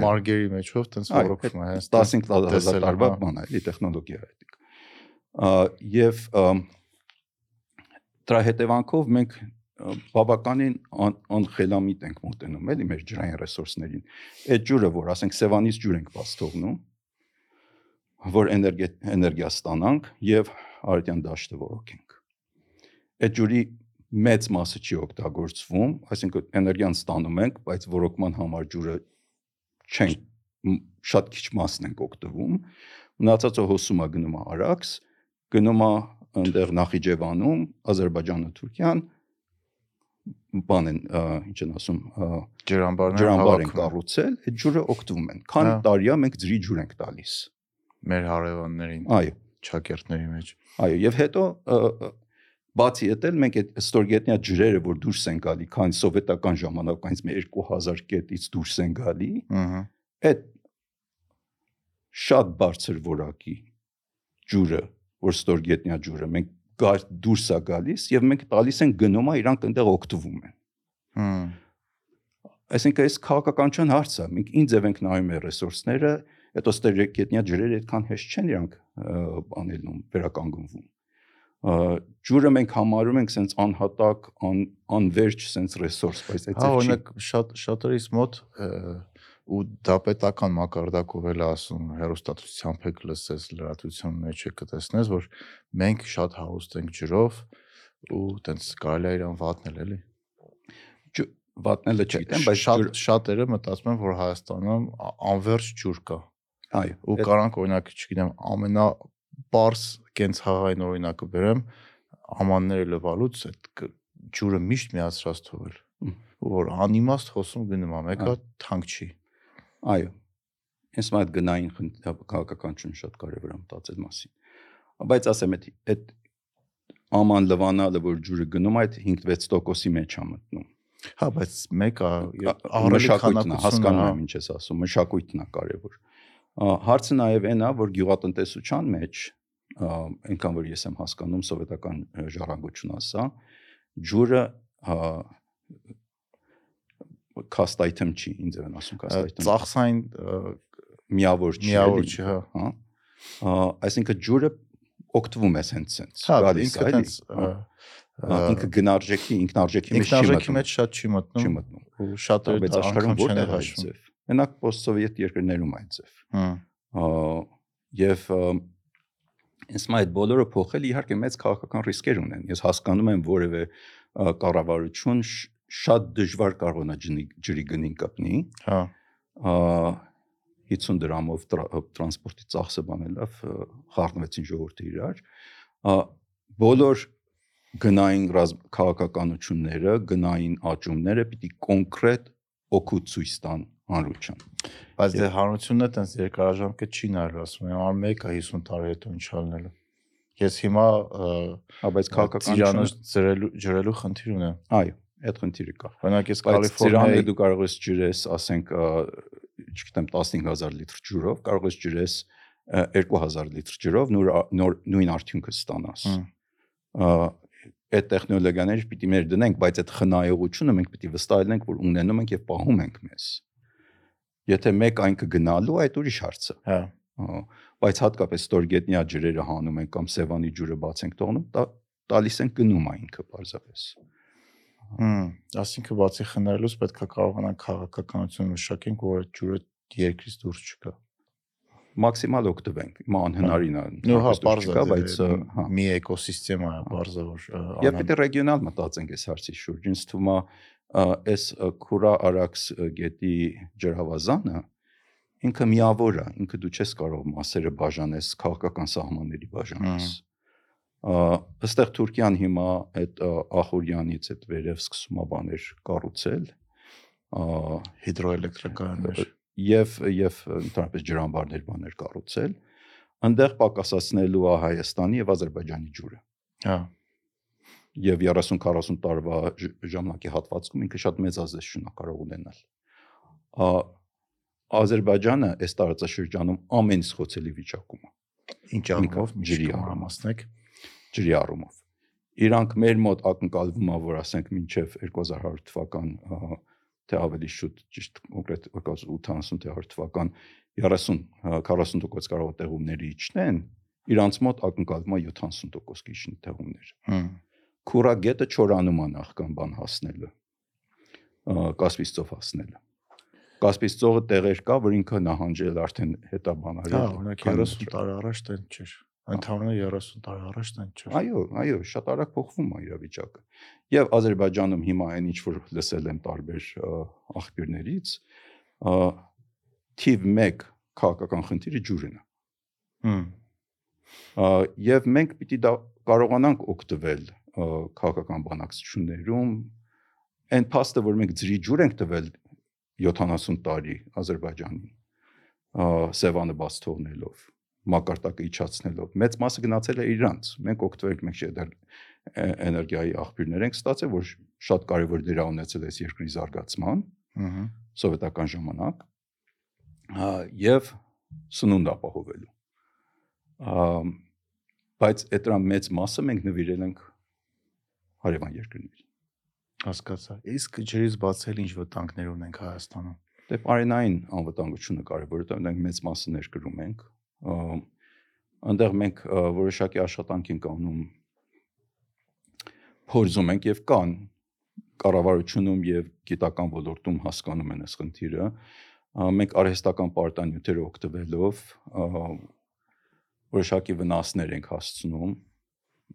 մարգերի մեջով տենց Այ, ոռոգում է, հենց 15000 տեսել եմ, տարվա հա։ բան է, էլի տեխնոլոգիա է դա։ Ա, Եվ դրա հետևանքով մենք բավականին ան, անխելամիտ ենք մոտենում էլի մեր ջրային ռեսուրսներին։ Այդ ջուրը, որ ասենք Սևանից ջուր ենք բաց թողնում, որ էներգիա էներգիա ստանանք եւ Արարատյան դաշտը որոքենք։ Այդ ջուրի մեծ մասը չի օգտագործվում, այսինքն էներգիան ստանում ենք, բայց որոքման համար ջուրը չենք շատ քիչ մասն ենք օգտվում։ Մնացածը հոսում է գնում է Արաքս, գնում է այնտեղ Նախիջևանում, Ադրբեջանը, Թուրքիան բան են, ինչ են ասում, ջրամբարներ ջրամբար են կառուցել, այդ ջուրը օգտվում են։ Քանի Հա։ տարի է մենք ջրի ջուր ենք տալիս։ մեր հարևաններին, Այո, ճակերտների մեջ։ այո, եւ հետո բացի էլ մենք այդ ստորգետնյա ջրերը, որ դուրս են գալի, քանի սովետական ժամանակից մեր 2000 կետից դուրս են գալի, Ահա։ այդ շատ բարձր որակի ջուրը, որ ստորգետնյա ջուրը, մենք գար դուրս է գալիս եւ մենք տալիս ենք գնոմա իրանք այնտեղ օգտվում են։ Հմ։ Այսինքն այս քաղաքականչան հարց է։ Մենք ինչ ձև ենք նայում մեր ռեսուրսները, հետո ստորգետնյա ջրերը այդքան հեշտ չեն իրանք անելնում, վերականգնվում։ Ջուրը մենք համարում ենք sense անհատակ, ան, անverջ sense resource, բայց այդ Հա, ձև չի։ օրինակ շատ շատերիս մոտ ու դա պետական մակարդակով էլ ասում հերոստատուսությամբ եք լսես լրատվության մեջ եք կտեսնես որ մենք շատ հարուստ ենք ջրով ու տենց կարելի է իրան վատնել էլի Վատնելը չգիտեմ, բայց շատ շատերը մտածում են որ Հայաստանում անverջ ջուր կա այո, ու կարանք օրինակ չգիտեմ ամենա པարս կենց հաղային օրինակը բերեմ ամանները լվալուց այդ ջուրը միշտ միացրած թողել որ անիմաստ խոսում գնում է մեկը թանկ չի Այո։ Ես մայթ գնային խնդիր քաղաքականություն շատ կարևոր է մտածել մասին։ Բայց ասեմ այդ այդ աման լվանալը որ ջուրը գնում այդ 5-6%-ի մեջ է մտնում։ Հա, բայց մեկը Ահռելի մշակույթն է, հասկանում եմ ինչ ես ասում, մշակույթն է կարևոր։ Ա, Հարցը նաև այն է, որ գյուղատնտեսության մեջ այնքան որ ես եմ հասկանում սովետական ժառանգություն ասա, ջուրը ա, cost item չի, ինձ են ասում cost item։ ծախսային միավոր չի, միավոր չի, հա։ հա։ Այսինքն ջուրը օգտվում է հենց սենց։ Հա, գալիս է, էլի։ տենց Ա, ինքը գնարժեքի, ինքնարժեքի մեջ չի ինքնարժեքի մտնում։ մեջ շատ չի մտնում չի մտնում։ ու շատերը Բայց աշխարհում որտեղ այդ ձև։ Մենակ post-սովետ երկրներում այդ ձև։ Հմ, Ա, Եվ մա այդ բոլորը փոխել իհարկե մեծ քաղաքական ռիսկեր ունեն։ Ես հասկանում եմ որևէ կառավարություն շատ դժվար կարողանա ջրի գնին կպնի, Հա, ա, 50 դրամով տրա- տրանսպորտի ծախսը բանելով խառնվեցին ժողովրդի իրար։ Ա, Բոլոր գնային քաղաքականությունները, գնային աճումները պիտի կոնկրետ օգուտ ցույց տան հանրության։ բայց դե հանրությունն է տենց երկարաժամկետ չի նայելու, ասում եմ, ան մեկը 50 տարի հետո ինչ անելու։ Ես հիմա Հա, բայց քաղաքականությունը ջրելու ջրելու խնդիր ունեմ։ այո, այդ խնդիրը կա։ Օրինակ ես Կալիֆոռնիայի դու կարող ես ջրես, ասենք, չգիտեմ 15000 լիտր ջրով, կարող ես ջրես ա, 2000 լիտր ջրով նոր նոր նույն արդյունքը ստանաս։ Այդ տեխնոլոգիաները պիտի մեր դնենք, բայց այդ խնայողությունը մենք պիտի վստահենք, որ ունենում ենք եւ պահում ենք մեզ։ Եթե մեկ այն կգնալու, այդ ուրիշ հարց է։ հա, բայց հատկապես ստորգետնյա ջրերը հանում ենք կամ Սևանի ջուրը բաց ենք թողնում, տա- տալիս են գնում է ինքը պարզապես։ հմ, ասինքն բացի խնայելուց պետք է կարողանանք քաղաքականություն մշակենք, որ այդ ջուրը երկրից դուրս չգա։ Մաքսիմալ օգտվենք։ Հիմա անհնարին է։ Նո, հա, բարձր չկա, բայց հա։ մի էկոսիստեմա է, բարձր որ Եվ պետք է ռեգիոնալ մտածենք այս հարցի շուրջ։ Ինձ թվում է այս Քուրա Արաքս գետի ջրհավազանը ինքը միավոր է, ինքը դու չես կարող մասերը բաժանես, քաղաքական սահմանների բաժանես։ Այստեղ Թուրքիան հիմա այդ Ախուրյանից այդ վերև սկսում է բաներ կառուցել։ հիդրոէլեկտրականներ։ եւ եւ ընդհանրապես ջրամբարներ բաներ կառուցել այնտեղ պակասացնելու է Հայաստանի եւ Ադրբեջանի ջուրը Հա, եւ 30-40 տարվա ժամանակի հատվածում ինքը շատ մեծ ազդեցություն է կարող ունենալ Ա, Ադրբեջանը այս տարածաշրջանում ամեն սխոցելի վիճակում է ինչ առումով ջրի առամասնեք։ ջրի առումով իրանք մեր մոտ ակնկալվում է որ ասենք մինչև 2100 թվական թե ավելի շուտ ճիշտ կոնկրետ 80 թե 100 թվական 30 ա, 40% կարող տեղումների իջնեն իրանց մոտ ակնկալվում է 70% կիջնի տեղումներ Հմ, քուրագետը չորանում է նախքան բան հասնելը Կասպից ծով հասնելը Կասպից ծովը տեղեր կա, որ ինքը նահանջել արդեն հետա բանարի։ Հա, օրինակ 30 տարի առաջ տեն չէր։ Ընդհանրապես 30 տարի առաջ տեն չէր։ Այո, այո, շատ արագ փոխվում է իրավիճակը։ Եվ Ադրբեջանում հիմա այն ինչ որ լսել եմ տարբեր աղբյուրներից, թիվ 1 քաղաքական խնդիրը ջուրն է։ Հմ։ Եվ մենք պիտի դա կարողանանք օգտվել քաղաքական բանակցություններում այն փաստը, որ մենք ջրի ջուր ենք տվել 70 տարի Ադրբեջանին, Սևանը բաց թողնելով, մակարդակը իջացնելով, մեծ մասը գնացել է իրանց։ Մենք օգտվել ենք մենք է- էներգիայի աղբյուրներ ենք ստացել, որ շատ կարևոր դեր ունեցել այս երկրի զարգացման Ահա։ սովետական ժամանակ եւ սնունդ ապահովելու։ բայց այդ դրա մեծ մասը մենք նվիրել ենք հարևան երկրներին։ Հասկացա։ Իսկ ջրից բացել ինչ վտանգներ ունենք Հայաստանում։ Դե բարենային անվտանգությունը կարևոր է, որովհետեւ մենք մեծ մասը ներկրում ենք։ Այնտեղ մենք որոշակի աշխատանք ենք անում փորձում ենք եւ կան կառավարությունում եւ գիտական ոլորտում հասկանում են այս խնդիրը։ Մենք արհեստական պարտանյութերը օգտվելով որոշակի վնասներ ենք հասցնում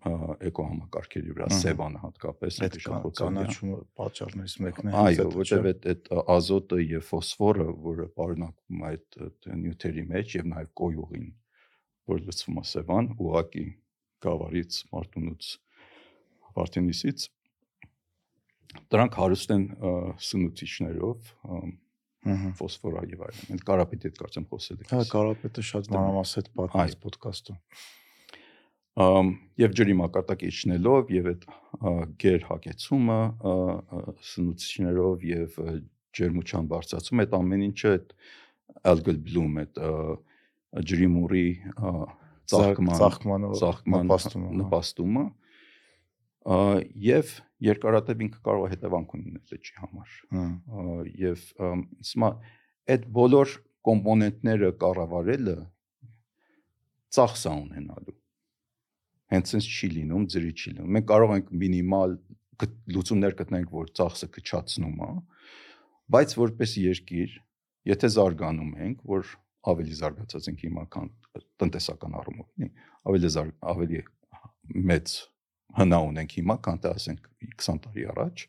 էկոհամակարգերի վրա, Սևանը հատկապես Այդ է։ կանաչումը պատճառներից մեկն է։ Այո, որտեվ այդ այդ ազոտը եւ ֆոսֆորը, որը պարունակվում է այդ նյութերի մեջ եւ նաեւ կոյուղին, որ լցվում է սևան, ուղակի գավառից, Մարտունուց, Վարդենիսից դրանք հարուստ են սնուցիչներով, ֆոսֆորա եւ այլն։ Մենք կարապետի հետ կարծեմ խոսել ենք։ Հա, Կարապետը շատ մանրամասն պատմեց Այո։ ոդկասթում։ եւ ջրի մակարդակը իջնելով եւ այդ գեր ա, սնուցիչներով եւ ջերմության բարձրացումը այդ ամեն ինչը այդ algal bloom այդ ջրի մուրի ծաղկման ծաղկմանը ծաղկման նպաստումը, եւ երկարատև ինքը կարող է հետևանք ունենալ լճի համար Հա։ եւ ամ, ինձ մա այդ բոլոր կոմպոնենտները կառավարելը ծախս է ունենալու հենց sense չի լինում ջրի չի լինում մենք կարող ենք մինիմալ լուծումներ գտնենք որ ծախսը կչացնում է բայց որպես երկիր եթե զարգանում ենք որ ավելի զարգացած ենք հիմա քան տնտեսական առումով նի ավելի զարգ ավելի մեծ հնա ունենք հիմա քան թե ասենք 20 տարի առաջ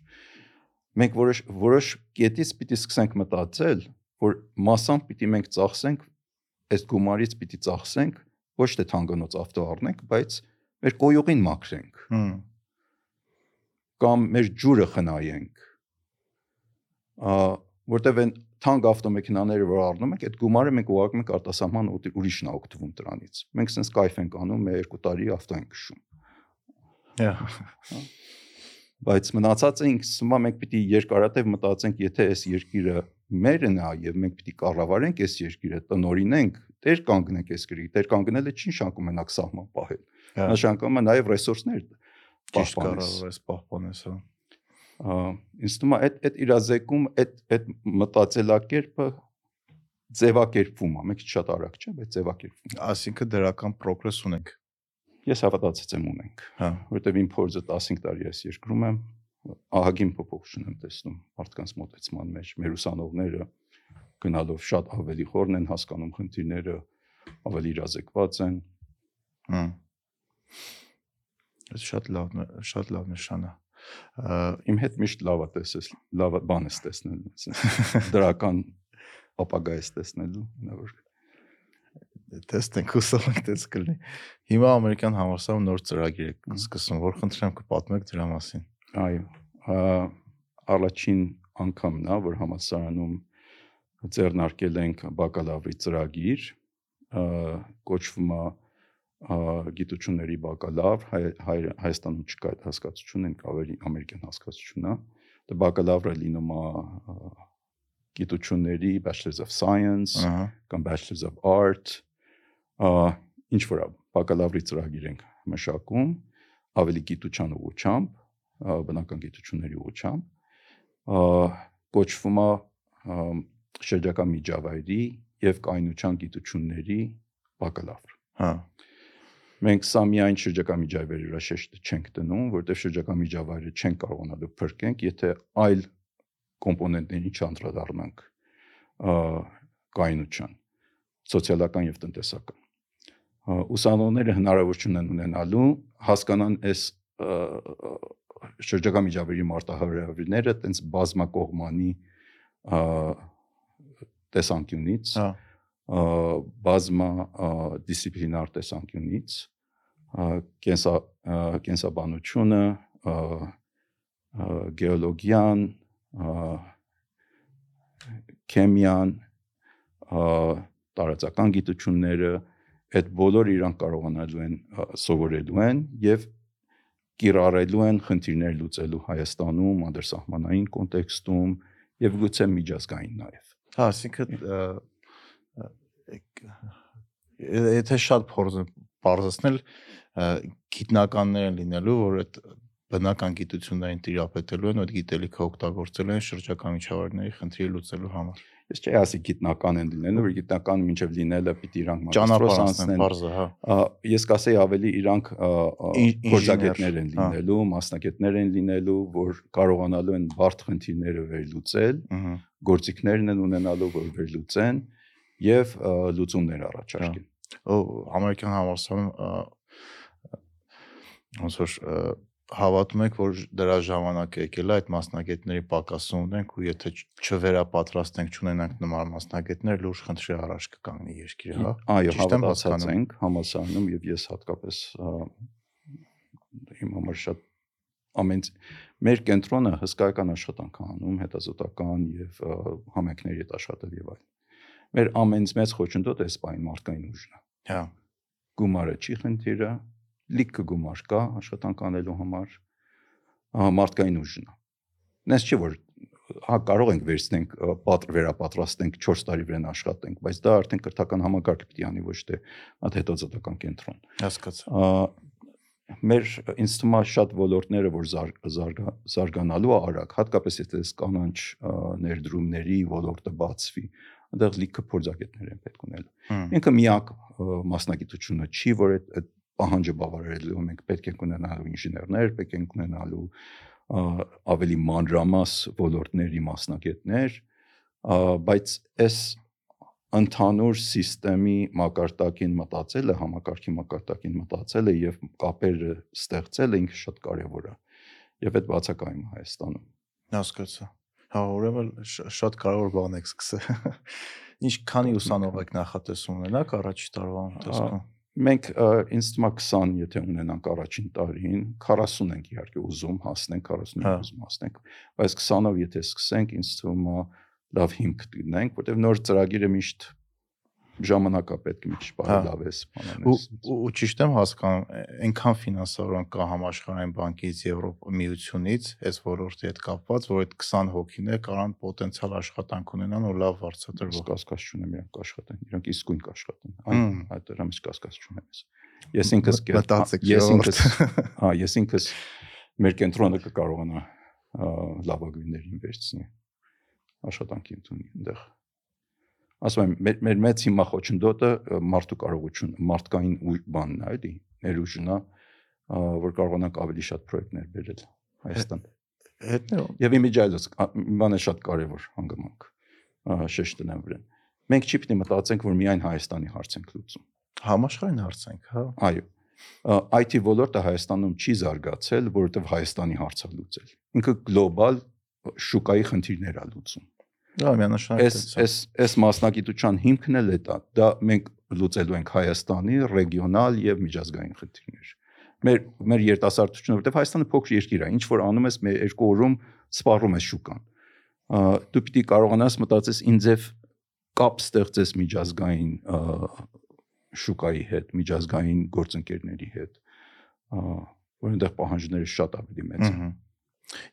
մենք որոշ որոշ կետից պիտի սկսենք մտածել, որ մասամբ պիտի մենք ծախսենք, այս գումարից պիտի ծախսենք, ոչ թե թանգանոց ավտո առնենք, բայց մեր կոյուղին մաքրենք կամ մեր ջուրը խնայենք։ Ա որտեվ այն թանկ ավտոմեքենաները որ առնում ենք, այդ գումարը մենք ուղարկում ենք արտասահման ու ուրիշն է օգտվում դրանից։ Մենք sense կայֆ ենք անում, մեր երկու տարի ավտո ենք քշում։ Հա։ բայց մնացածը ինքս հիմա մենք պիտի երկարատև մտածենք, եթե այս երկիրը մերն է եւ մենք պիտի կառավարենք այս երկիրը, տնորինենք, տեր կանգնենք այս գրի, տեր կանգնելը չի նշանակում մենակ սահման պահել։ Հա։ Նշանակում է նաեւ ռեսուրսներ Ճիշտ պահպանես։ կարող ես պահպանես, հա։ Ինձ թվում է այդ այդ իրազեկում այդ այդ մտածելակերպը ձևակերպվում է, մենք շատ արագ չէ, բայց ձևակերպվում։ Այսինքն դրական պրոգրես ունենք։ Ես հավատացած եմ ունենք, Հա։ որտեվ իմ փորձը 15 տարի այս երկրում եմ, ահագին փոփոխություն եմ տեսնում մարդկանց մոտեցման մեջ, մեր ուսանողները գնալով շատ ավելի խորն են հասկանում խնդիրները, ավելի իրազեկված են։ Հմ։ Դա շատ լավ շատ լավ նշան է։ Իմ հետ միշտ լավ է տեսես, լավ է բան ես տեսնել, դրական ապագա ես տեսնելու, նոր տեսնենք հուսով ենք դες կլինի։ Հիմա ամերիկյան համալսարանում նոր ծրագիր է սկսում, որ խնդրեմ կպատմեք դրա մասին։ Այո, առաջին անգամն է, որ համալսարանում ձեռնարկել ենք բակալավրի ծրագիր, կոչվում է գիտությունների բակալավր, հայ, հայ, Հայաստանում չկա այդ հասկացությունը, ավելի ամերիկյան հասկացություն է։ Դա բակալավրը լինում է գիտությունների Bachelors of Science կամ Bachelors of Art, ինչ որ բակալավրի ծրագիր ենք մշակում, ավելի գիտության ուղղությամբ, բնական գիտությունների ուղղությամբ, կոչվում է շրջակա միջավայրի եւ կայունության գիտությունների բակալավր։ Հա։ Մենք սա միայն շրջակա միջավայրի վրա շեշտը չենք դնում, որտեղ շրջակա միջավայրը չենք կարողանալու փրկենք, եթե այլ կոմպոնենտներին չանդրադառնանք կայունության, սոցիալական եւ տնտեսական։ Ուսանողները հնարավորություն են ունենալու հասկանան այս շրջակա միջավայրի մարտահրավերները տենց բազմակողմանի տեսանկյունից, հա բազմա դիսցիպլինար տեսանկյունից կենսա կենսաբանությունը գեոլոգիան քեմիան տարածական գիտությունները այդ բոլորը իրանք կարողանալու են սովորելու են եւ կիրառելու են խնդիրներ լուծելու Հայաստանում, անդրսահմանային կոնտեքստում եւ գուցե միջազգային նաեւ։ Հա, ասինքն եթե շատ փորձ բարձրացնել գիտնականներ են լինելու, որ այդ բնական գիտություններին տիրապետելու են, այդ գիտելիքը օգտագործելու են շրջակա միջավայրների խնդիրը լուծելու համար։ Ես չի ասի գիտնական են լինելու, որ գիտնական մինչև լինելը պիտի իրանք մագիստրոս անցնեն, բարձր, հա։ Ես կասեի ավելի իրանք գործակետներ են հա։ լինելու, մասնակիցներ են լինելու, որ կարողանալու են բարդ խնդիրները վերլուծել, գործիքներն են ունենալու, որ վերլուծեն եւ լուծումներ առաջարկեն։ Օ ամերիկյան համալսարանում ոնց որ հավատում եք, որ դրա ժամանակը եկել է այդ մասնագետների պակասը ունենք ու եթե չվերապատրաստենք, չունենանք նման մասնագետներ, լուրջ խնդրի առաջ կկանգնի երկիրը, հա։ Այո, հավատացած ենք համալսարանում եւ ես հատկապես իմ համար շատ ամեն մեր կենտրոնը հսկայական աշխատանք է անում հետազոտական եւ համայնքների հետ աշխատել եւ այլն։ Մեր ամենից մեծ խոչընդոտը էս բային մարդկային ուժն է։ Հա։ Գումարը չի խնդիրը, լիքը գումար կա աշխատանք անելու համար մարդկային ուժն է։ Նես չի որ հա կարող ենք վերցնենք պատր վերապատրաստենք 4 տարի վրան աշխատենք, բայց դա արդեն կրթական համակարգ պիտի անի ոչ թե այդ հետազոտական կենտրոն։ Հասկացա։ Մեր ինձ թվում է շատ ոլորտները որ զարգա, զարգանալու է արագ, հատկապես եթե կանանչ ներդրումների ոլորտը բացվի, այնտեղ լիքը փորձագետներ են պետք ունելու։ Ինքը միակ մասնագիտությունը չի, որ այդ պահանջը բավարարելու մենք պետք է ունենալու ինժեներներ, պետք է ունենալու ավելի մանրամաս ոլորտների մասնակետներ, բայց այս ընդհանուր համակարգի մակարդակին մտածելը, համակարգի մակարդակին մտածելը եւ կապերը ստեղծելը ինքը շատ կարեւոր է։ Եվ այդ բացակայում Հայաստանում։ Հասկացա։ Հա, ուրեմն շատ կարևոր բան եք սկսել։ Ինչ քանի ուսանող եք նախատեսում ունենաք առաջի տարվա ընթացքում մենք ինձ թվում է 20 եթե ունենանք առաջին տարին 40 ենք իհարկե ուզում հասնենք 40-ին հա։ ուզում հասնենք բայց 20-ով եթե սկսենք ինձ թվում է լավ հիմք տնենք որտեվ նոր ծրագիրը միշտ ժամանակա պետք է մի քիչ բարելավես բանանես։ Ու ճիշտ եմ հասկանում, այնքան ֆինանսավորան կա համաշխարհային բանկից, Եվրոպա միությունից, այս ոլորտի հետ կապված, որ այդ 20 հոգիները կարան պոտենցիալ աշխատանք ունենան ու լավ վարձատրվող։ Կասկած չունեմ իրանք աշխատեն, իրանք իսկույն կաշխատեն։ Այն այդ դրամից կասկած չունեմ ես։ Ես ինքս ես ինքս հա, ես ինքս մեր կենտրոնը կկարողանա լավագույններին վերցնի աշխատանքի ընդունի այնտեղ ասում եմ մեր մեր մեծ հիմա խոչընդոտը մարդու կարողություն մարդկային բանն է էլի ներուժնա որ կարողանանք ավելի շատ պրոյեկտներ բերել Հայաստան հետո եւ իմիջայլոց բանը շատ կարեւոր հանգամանք շեշտնեմ վրան մենք չի պիտի մտածենք որ միայն Հայաստանի հարց ենք լուծում համաշխարհային հարց ենք հա այո IT ոլորտը Հայաստանում չի զարգացել, որովհետև Հայաստանի հարցը լուծել։ Ինքը գլոբալ շուկայի խնդիրներ է լուծում։ Դա միանշանակ էս էս էս մասնագիտության հիմքն էլ է դա։ Դա մենք լուծելու ենք Հայաստանի ռեգիոնալ եւ միջազգային խնդիրներ։ Մեր մեր երիտասարդությունը, որտեղ Հայաստանը փոքր երկիր է, ինչ որ անում ես մեր երկու օրում սպառում ես շուկան։ Դու պիտի կարողանաս մտածես ինձև կապ ստեղծես միջազգային շուկայի հետ, միջազգային գործընկերների հետ, որոնց պահանջները շատ ավելի մեծ են։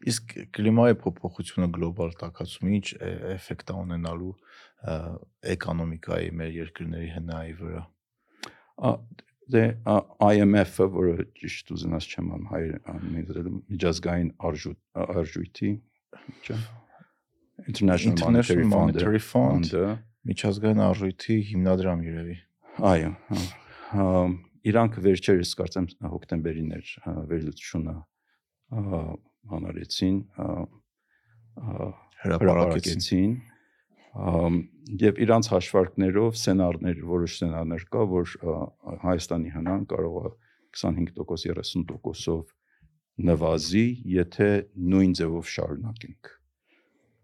Իսկ կլիմայի փոփոխությունը գլոբալ տաքացումը ինչ էֆեկտ է ունենալու էկոնոմիկայի մեր երկրների հնայի վրա։ Դե IMF-ը, որը ճիշտ ուզենաս չեմ ան հայր միջազգային արժույթի, չէ՞։ International Monetary Fund միջազգային արժույթի հիմնադրամ երևի։ Այո, հա իրանք վերջերս կարծեմ հոկտեմբերին էր վերլուծությունը հանարեցին հրապարակեցին եւ իրանց հաշվարկներով սցենարներ որոշ սցենարներ կա որ Հայաստանի հնան կարող է 25% 30%-ով նվազի եթե նույն ձևով շարունակենք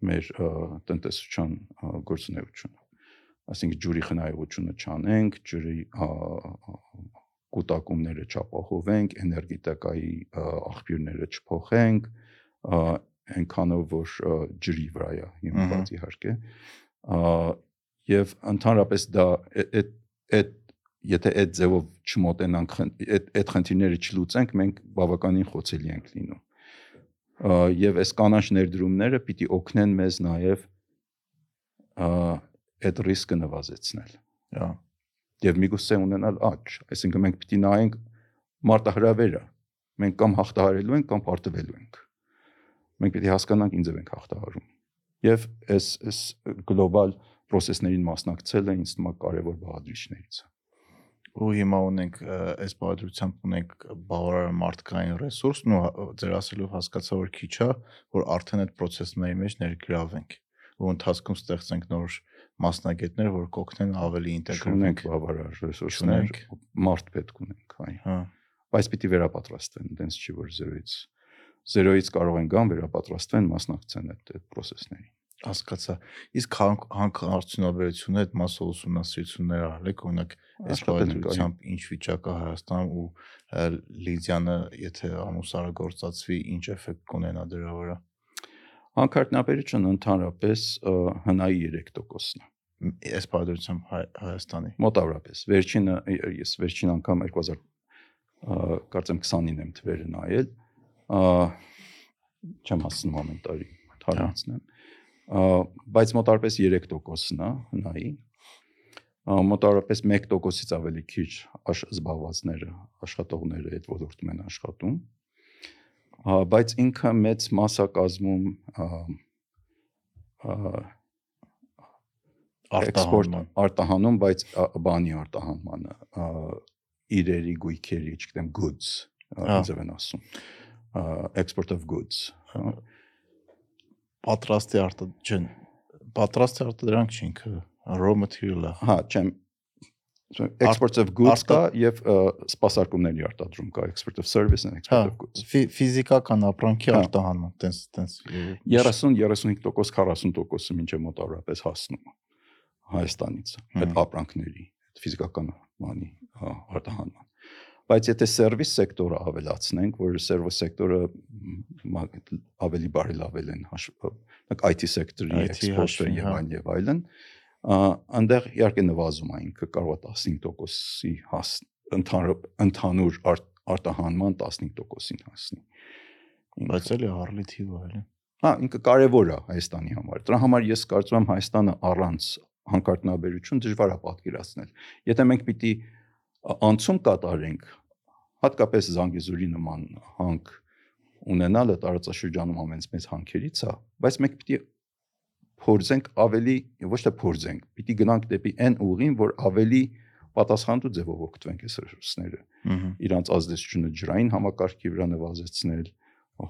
մեր տնտեսության գործունեությունը այսինքն ջուրի խնայողությունը չանենք ա, կուտակումները չապահովենք էներգետիկայի աղբյուրները չփոխենք այնքանով որ ջրի վրա է հիմնված իհարկե եւ ընդհանրապես դա այդ այդ եթե այդ ձևով չմոտենանք այդ այդ խնդիրները չլուծենք մենք բավականին խոցելի ենք լինում եւ այս կանաչ ներդրումները պիտի օգնեն մեզ նաեւ այդ ռիսկը նվազեցնել Հա եւ միգուցե ունենալ աճ, այսինքն մենք պիտի նայենք մարտահրավերը։ Մենք կամ հաղթահարելու ենք, կամ պարտվելու ենք։ Մենք պիտի հասկանանք ինձ ենք հաղթահարում։ Եվ այս այս գլոբալ process-ներին մասնակցելը ինձ թվում է կարևոր բաղադրիչներից է ու հիմա ունենք այս բաղադրությամբ ունենք բավարար մարդկային ռեսուրսն ու հա, ձեր ասելով հասկացա որ քիչ է որ արդեն այդ process-ների մեջ ներգրավենք ու ընթացքում ստեղծենք նոր մասնակիցներ, որ կօգնեն ավելի ինտեգրվենք բավարար ռեսուրսներ, մարդ պետք ունենք, այ։ Հա։ Բայց պիտի վերապատրաստեն, այնտենց չի որ 0-ից 0-ից կարող են գան վերապատրաստվեն մասնակցեն այդ process-ներին հասկացա։ Իսկ հանք արդյունաբերությունը այդ մասը ուսումնասիրություններ արել է, օրինակ, այս պատմությամբ ինչ վիճակա Հայաստանում ու հա, Լիդիանը, եթե ամուսարը գործածվի, ինչ էֆեկտ կունենա դրա վրա։ Հանքարտնաբերությունը ընդհանրապես հնայի 3%-ն է այս բարդությամբ Հայաստանի։ Մոտավորապես։ Վերջինը ես վերջին անգամ 2000 կարծեմ 29-ն եմ թվերը նայել։ Չեմ հասնում ամեն տարի թարացնեմ։ հա։ Բայց մոտավորապես 3%-ն է հնայի։ Մոտավորապես 1%-ից ավելի քիչ զբաղվածները, աշխատողները այդ ոլորտում են աշխատում բայց ինքը մեծ մասա կազմում ա, ա, էքսպորտ արտահանման արտահանում, բայց բանի արտահանմանը, իրերի, գույքերի, չգիտեմ, goods, ա, Ահա. ինձ են ասում։ export of goods։ պատրաստի արտա ջն պատրաստի արտադրանք չի ինքը raw material-ը Հա, չեմ so, export of goods կա եւ սպասարկումների արտադրում կա export of service and հա export of goods։ ֆի- ֆիզիկական ապրանքի Հա։ արտահանման տենց տենց 30-35% 40%-ը մինչև մոտավորապես հասնում Հայաստանից այդ Հմ։ ապրանքների, այդ ֆիզիկական բանի ա, արտահանման։ Բայց եթե սերվիս սեկտորը ավելացնենք, որ սերվիս սեկտորը ավելի բարելավել են հաշվ նկ IT սեկտորի էքսպորտը եւ հա։ այլն եւ այլն, ա, այնտեղ իհարկե նվազում ինքը կարող է 15%-ի հաս ընդհանուր ընդհանուր արտ, արտահանման 15%-ին հասնի։ բայց էլի առլի թիվ է էլի Հա, ինքը կարևոր է Հայաստանի համար։ Դրա համար ես կարծում եմ Հայաստանը առանց հանքարդյունաբերություն դժվար է պատկերացնել։ Եթե մենք պիտի անցում կատարենք, հատկապես Զանգեզուրի նման հանք ունենալը տարածաշրջանում ամենից մեծ հանքերից է, բայց մենք պիտի փորձենք ավելի, ոչ թե փորձենք, պիտի գնանք դեպի այն ուղին, որ ավելի պատասխանատու ձևով օգտվենք այս ռեսուրսները. Իրանց ազդեցությունը ջրային համակարգի վրա նվազեցնել,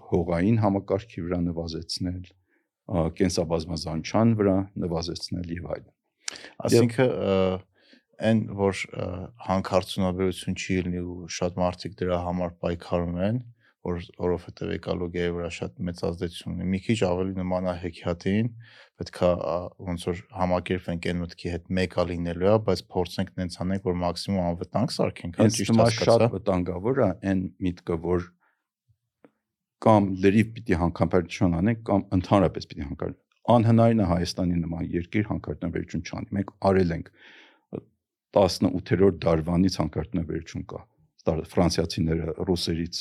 հողային համակարգի վրա նվազեցնել, կենսաբազմազանչան վրա նվազեցնել եւ այլն։ Այսինքն այն որ հանքարդյունաբերություն չի լինի ու շատ մարդիկ դրա համար պայքարում են, որ որովհետև էկոլոգիայի վրա շատ մեծ ազդեցություն ունի։ Մի քիչ ավելի նման է հեքիաթին, պետքա ոնց որ համակերպենք այն մտքի հետ մեկա լինելու է, բայց փորձենք նենց անենք, որ մաքսիմում անվտանգ սարքենք, հա ճիշտ հիմա շատ հասկացա։ վտանգավոր է այն միտքը, որ կամ լրիվ պիտի հանքապետություն անենք կամ ընդհանրապես պիտի հանքար անհնարին է Հայաստանի նման երկիր հանքարդյունաբերություն չանի։ Մենք արել ենք 18-րդ դարվանից հանքարդյունաբերություն կա։ ֆրանսիացիները ռուսերից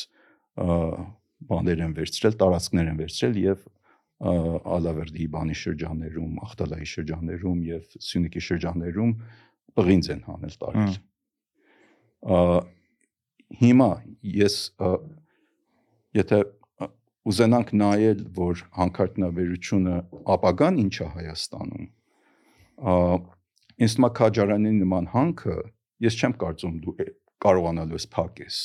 բաներ են վերցրել, տարածքներ են վերցրել եւ Ալավերդի բանի շրջաններում, Ախտալայի շրջաններում եւ Սյունիքի շրջաններում պղինձ են հանել տարել։ Ա, հիմա ես եթե ուզենանք նայել, որ հանքարդյունաբերությունը ապագան ինչ է Հայաստանում, ա, ինձ թվում է քաջարանի նման հանքը ես չեմ կարծում դու կարողանալու ես փակես։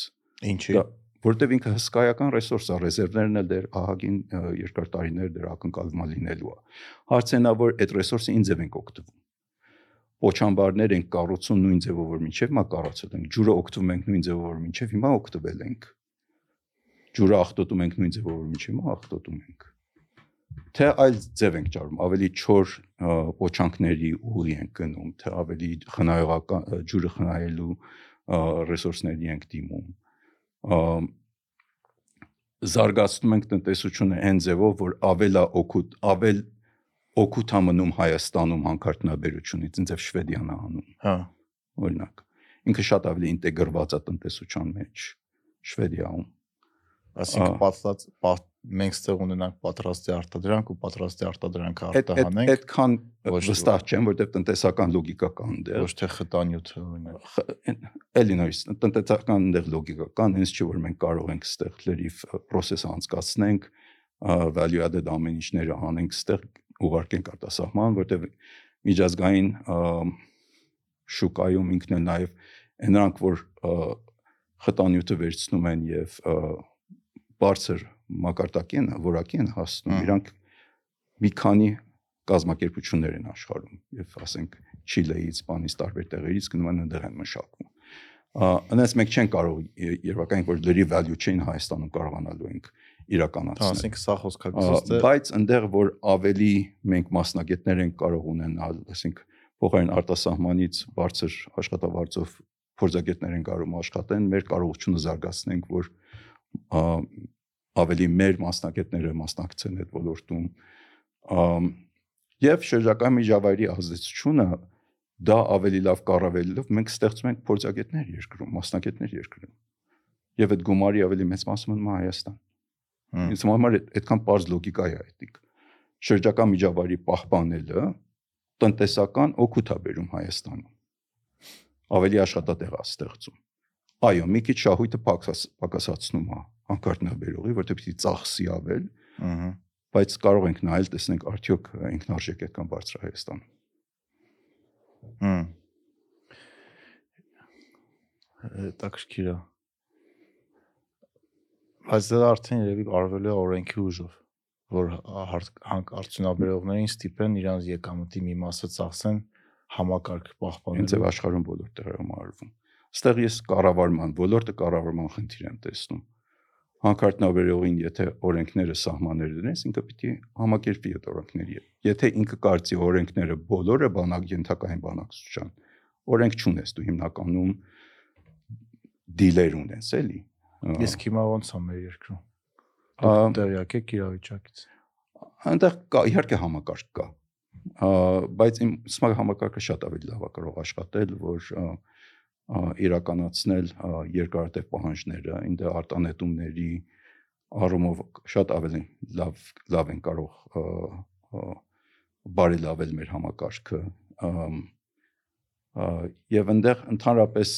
Ինչի։ Որտեվ ինքը հսկայական ռեսուրս է, ռեզերվներն էլ դեր ահագին երկար տարիներ դեր ակնկալվում լինելու է։ Հարցն է, որ այդ ռեսուրսը ինչ ձև ենք օգտվում։ Պոչամբարներ ենք կառուցում նույն ձևով, որ մինչև մա կառուցել ենք։ Ջուրը օգտվում ենք նույն ձևով, որ մինչև հիմա օգտվել ենք։ Ջուրը աղտոտում ենք նույն ձևով, որ մինչև հիմա աղտոտում ենք։ Թե այլ ձև ենք ճարում, ավելի չոր պոչանքների ուղի ենք գնում, թե ավելի խնայողական ջուրը խնայելու ռեսուրսների ենք դիմում զարգացնում ենք տնտեսությունը այն ձևով, որ ավելա օգուտ, ավել օգուտ է մնում Հայաստանում հանքարտնաբերությունից, ինձ եւ Շվեդիան է անում, Հա։ օրինակ։ Ինքը շատ ավելի ինտեգրված է տնտեսության մեջ Շվեդիայում։ Այսինքն Ահա։ պատրաստ պատ- մենք ստեղ ունենանք պատրաստի արտադրանք ու պատրաստի արտադրանքը արտահանենք, այդքան վստահ չեմ, որտեղ տնտեսական լոգիկա կա այնտեղ։ ոչ թե խտանյութը օրինակ։ Էլի նույնիսկ տնտեսական այնտեղ լոգիկա կա, հենց չէ որ մենք կարող ենք ստեղ լրիվ process անցկացնենք, value added ամեն ինչները անենք ստեղ ուղարկենք արտասահման, որտեղ միջազգային շուկայում ինքն էլ նաև նրանք որ խտանյութը վերցնում են եւ բարձր մակարդակի են, որակի են հասնում, իրանք մի քանի կազմակերպություններ են աշխարհում եւ ասենք Չիլեից, Սպանից, տարբեր տեղերից գնում են այնտեղ են մշակվում։ Անես մենք չենք կարող ե- երբակայն որ լրի value chain Հայաստանում կարողանալու ենք իրականացնել։ ասենք սա Ա, խոսքակցից է Բայց այնտեղ որ ավելի մենք մասնագետներ ենք կարող ունենալ, ասենք փոխարեն արտասահմանից բարձր աշխատավարձով փորձագետներ են կարող աշխատեն, մեր կարողությունը զարգացնենք, որ ավելի մեր մասնագետները մասնակցեն այդ ոլորտում։ Եվ շրջակա միջավայրի ազդեցությունը դա ավելի լավ կառավարելով մենք ստեղծում ենք փորձագետներ երկրում, մասնագետներ երկրում։ Եվ այդ գումարի ավելի մեծ մասը մնում է Հայաստան։ Ինձ համար այդ- այդքան པարզ լոգիկա է այդիկ։ Շրջակա միջավայրի պահպանելը տնտեսական օգուտ է բերում Հայաստանում։ Ավելի աշխատատեղ է ստեղծում։ Այո, մի քիչ շահույթը պակաս, պակասացնում է անկարտնաբերողի, որտեղ պիտի ծախսի ավել, ըհը։ բայց կարող ենք նայել, տեսնենք արդյոք ինքնարժեք է Հայաստանում։ Հմ։ Հետաքրքիր է։ Բայց դա արդեն երևի արվելու է օրենքի ուժով, որ արդյունաբերողներին ստիպեն իրանց եկամտի մի մասը ծախսեն համակարգ պահպանելու։ աշխարհում բոլոր տեղերում արվում։ Այստեղ ես կառավարման, ոլորտը կառավարման խնդիր եմ տեսնում։ Հանքարտնաբերողին, եթե օրենքները սահմաններ դնես, ինքը պիտի համակերպի այդ օրենքների։ Եթե ինքը կարծի օրենքները բոլորը բանակ ենթակային բանակցության, օրենք չունես դու հիմնականում դիլեր ունես, էլի։ Իսկ հիմա ո՞նց է մեր երկրում։ Դուք տեղյակ եք իրավիճակից։ այնտեղ կա իհարկե համակարգ կա բայց իմ սմա համակարգը շատ ավելի լավ է կարող աշխատել որ ա, իրականացնել երկարատև պահանջները ինձ արտանետումների առումով շատ ավելի լավ լավ են կարող բարելավել մեր համակարգը եւ այնտեղ ընդհանրապես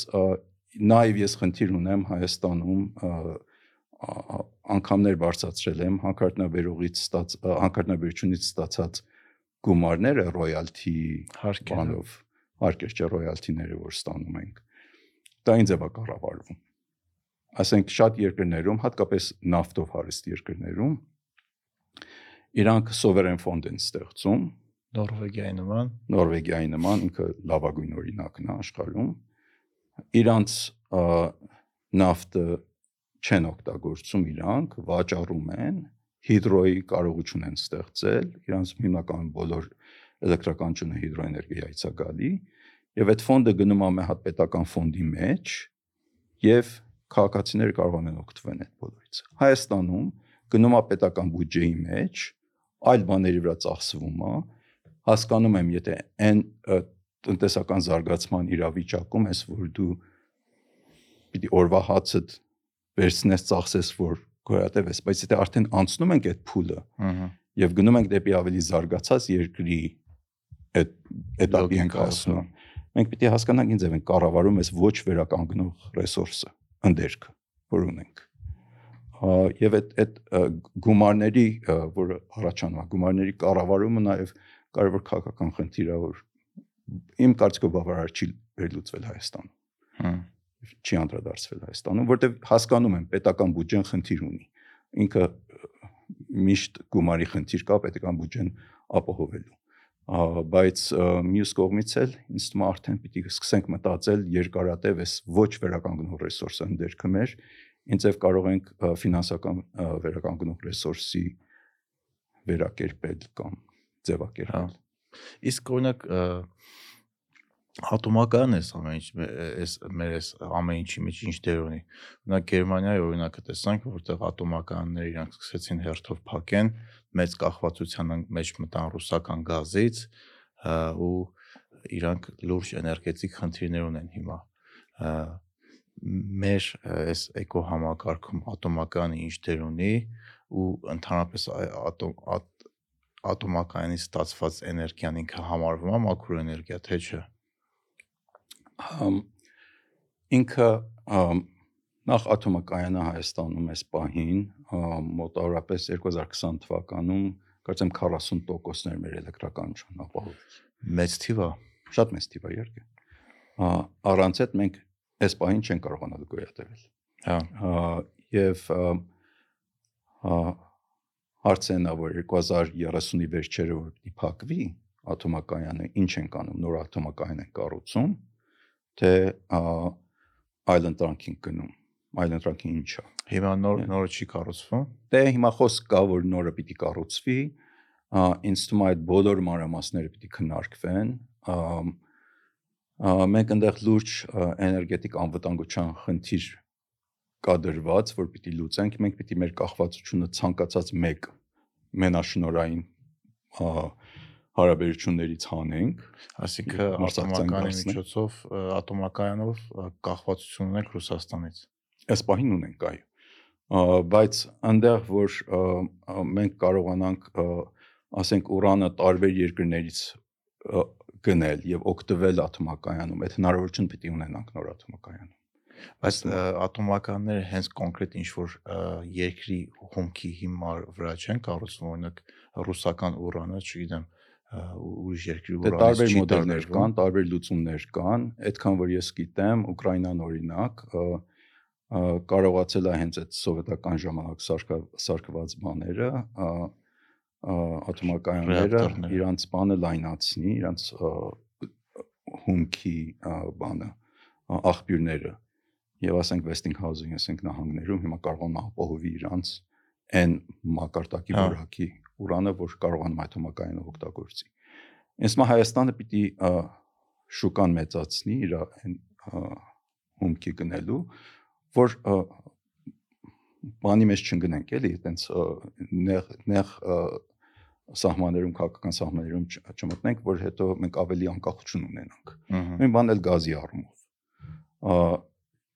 նաեւ ես խնդիր ունեմ Հայաստանում անգամներ բարձրացրել եմ հանքարտնաբերողից ստաց ա, հանքարտնաբերությունից ստացած գումարները ռոյալթի Հարկ է։ բանով հարկեր չէ ռոյալթիները որ ստանում ենք դա ինձ է կառավարվում ասենք շատ երկրներում հատկապես նավթով հարուստ երկրներում իրանք սովերեն ֆոնդ են ստեղծում Նորվեգիայի նման։ Նորվեգիայի նման ինքը լավագույն օրինակն է աշխարհում իրանց նավթը չեն օգտագործում իրանք վաճառում են հիդրոյի կարողություն են ստեղծել իրանց հիմնական բոլոր էլեկտրականությունը հիդրոէներգիայից է գալի եւ այդ ֆոնդը գնում է մեհատ պետական ֆոնդի մեջ եւ քաղաքացիները կարող են օգտվել այդ բոլորից։ Հայաստանում գնում է պետական բյուջեի մեջ, այլ բաների վրա ծախսվում է։ Հասկանում եմ, եթե այն տնտեսական զարգացման իրավիճակում ես, որ դու պիտի օրվա հացդ վերցնես ծախսես, որ գոյատև ես, բայց եթե արդեն անցնում ենք այդ փուլը, ըհը, եւ գնում ենք դեպի ավելի զարգացած երկրի այդ էտապի ենք հասնում, մենք պիտի հասկանանք ինձ են կառավարում ես ոչ վերականգնող ռեսուրսը ընդերքը որ ունենք Ա, եւ այդ այդ գումարների որ առաջանում է գումարների կառավարումը նաեւ կարևոր քաղաքական խնդիր է որ իմ կարծիքով բավարար չի վերլուծվել Հայաստանում Հմ։ չի անդրադարձվել Հայաստանում, որտեղ հասկանում եմ պետական բյուջեն խնդիր ունի։ Ինքը միշտ գումարի խնդիր կա պետական բյուջեն ապահովելու բայց մյուս կողմից էլ ինձ թվում է արդեն պիտի սկսենք մտածել երկարատև էս ոչ վերականգնող ռեսուրսը ընդերքը մեր ինձև կարող ենք ֆինանսական վերականգնող ռեսուրսի վերակերպել կամ ձևակերպել։ հա։ Իսկ օրինակ ատոմական էս ամեն ինչ էս մեր էս ամեն ինչի մեջ ինչ դեր ունի։ Օրինակ Գերմանիայի օրինակը տեսանք, որտեղ ատոմականները իրանք սկսեցին հերթով փակեն, մեծ կախվածության մեջ մտան ռուսական գազից ու իրանք լուրջ էներգետիկ խնդիրներ ունեն հիմա մեր այս էկո համակարգում ատոմականը ինչ դեր ունի ու ընդհանրապես ատոմ ատոմականից ստացված էներգիան ինքը համարվում է մաքուր էներգիա թե չէ ինքը նախ ատոմակայանը Հայաստանում էս պահին մոտավորապես 2020 թվականում կարծեմ 40%-ներ մեր էլեկտրականություն ապահովում մեծ թիվ է շատ մեծ թիվ է իհարկե առանց այդ մենք այս պահին չեն կարողանալ գոյատևել։ Հա։ Եվ հարցը նա որ 2030-ի վերջերը որ պիտի փակվի ատոմակայանը, ինչ են կանում, նոր ատոմակայան են կառուցում, թե այլ ընտրանքին գնում։ Այլ ընտրանքի ինչա։ Հիմա նոր նորը չի կառուցվում։ Դե հիմա խոսք կա որ նորը պիտի կառուցվի, ինձ թվում է այդ բոլոր մանրամասները պիտի քննարկվեն, մենք այնտեղ լուրջ էներգետիկ անվտանգության խնդիր կա դրված, որ պիտի լուծենք, մենք պիտի մեր կախվածությունը ցանկացած մեկ մենաշնորային հարաբերություններից հանենք, այսինքն ատոմականի միջոցով ատոմակայանով կախվածություն ունենք Ռուսաստանից։ Այս պահին ունենք, այո։ Բայց այնտեղ որ մենք կարողանանք ասենք ուրանը տարբեր երկրներից գնել եւ օգտվել աթոմակայանում, այդ հնարավորություն պիտի ունենանք նոր աթոմակայանում։ Բայց ատոմականները հենց կոնկրետ ինչ որ երկրի հումքի հիմար վրա չեն կառուցվում, օրինակ ռուսական ուրանը, չգիտեմ, ուրիշ երկրի դե տարբեր մոդելներ կան, տարբեր լուծումներ կան, այդքան որ ես գիտեմ, Ուկրաինան օրինակ կարողացել է հենց այդ սովետական ժամանակ սարկված բաները աթոմակայանները իրանց բանը լայնացնի, իրանց հումքի բանը աղբյուրները եւ ասենք Westinghouse-ին, ասենք նահանգներում հիմա կարողանում ապահովի իրանց այն մակարդակի հա։ որակի ուրանը, որ կարողանում աթոմակայանը օգտագործի։ Ինձ մա Հայաստանը պիտի շուկան մեծացնի իր հումքի գնելու, որ բանի մեջ չընկնենք էլի, այտենց նեղ նեղ սահմաններում քաղաքական սահմաններում չմտնենք, որ հետո մենք ավելի անկախություն ունենանք։ Նույն բանն էլ գազի առումով։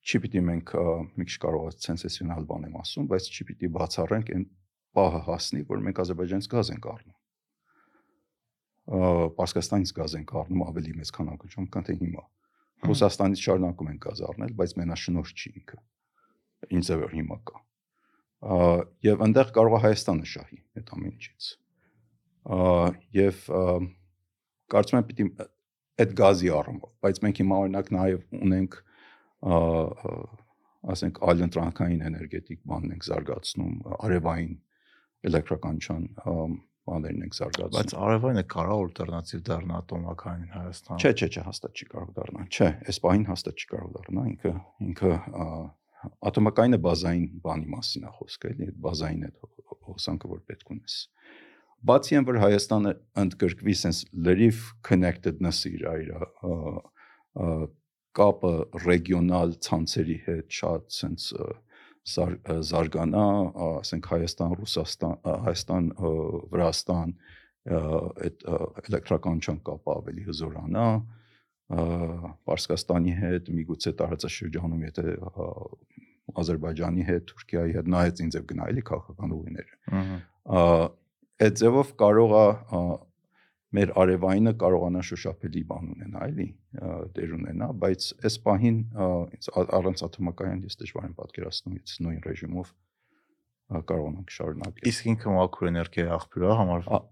Չի պիտի մենք մի քիչ կարող սենսացիոնալ բան եմ ասում, բայց չի պիտի բացառենք այն պահը հասնի, որ մենք Ադրբեջանից գազ ենք առնում։ Պարսկաստանից գազ ենք առնում ավելի մեծ քանակությամբ, քան թե հիմա։ Ռուսաստանից շարունակում ենք գազ առնել, բայց մենաշնորհ չի ինքը։ Ինչ է որ հիմա կա։ Եվ այնտեղ կարող է Հայաստանը շահի այդ ամեն ինչից եւ կարծում եմ պիտի այդ գազի առումով, բայց մենք հիմա օրինակ նաեւ ունենք ասենք այլընտրանքային էներգետիկ բանն ենք զարգացնում, արևային էլեկտրականչան բաներն ենք զարգացնում։ Բայց արևայինը կարա ալտերնատիվ դառնա ատոմականին Հայաստանում։ Չէ, չէ, չէ, հաստատ չի կարող դառնալ։ Չէ, այս պահին հաստատ չի կարող դառնալ, ինքը ինքը ատոմակայինը բազային բանի մասին է խոսքը, էլի, բազային այդ հոսանքը որ պետք ունես։ բացի այն որ Հայաստանը ընդգրկվի sense լրիվ connectedness-ը իր այր կապը ռեգիոնալ ցանցերի հետ շատ sense զարգանա, ասենք Հայաստան, Ռուսաստան, Հայաստան, Վրաստան այդ էլեկտրականչան կապը ավելի հզորանա, Պարսկաստանի հետ, միգուցե տարածաշրջանում, եթե Ադրբեջանի հետ, Թուրքիայի հետ նայած ինձ եւ գնա էլի քաղաքական ուղիները։ Ահա այդ ձևով կարող է մեր արևայինը կարողանա շոշափելի բան ունենա, էլի, դեր ունենա, բայց այս պահին առանց աթոմակայան ես դժվար եմ պատկերացնում, ես նույն ռեժիմով կարողանանք շարունակել։ Իսկ ինքը մաքուր էներգիայի աղբյուր է համարվում։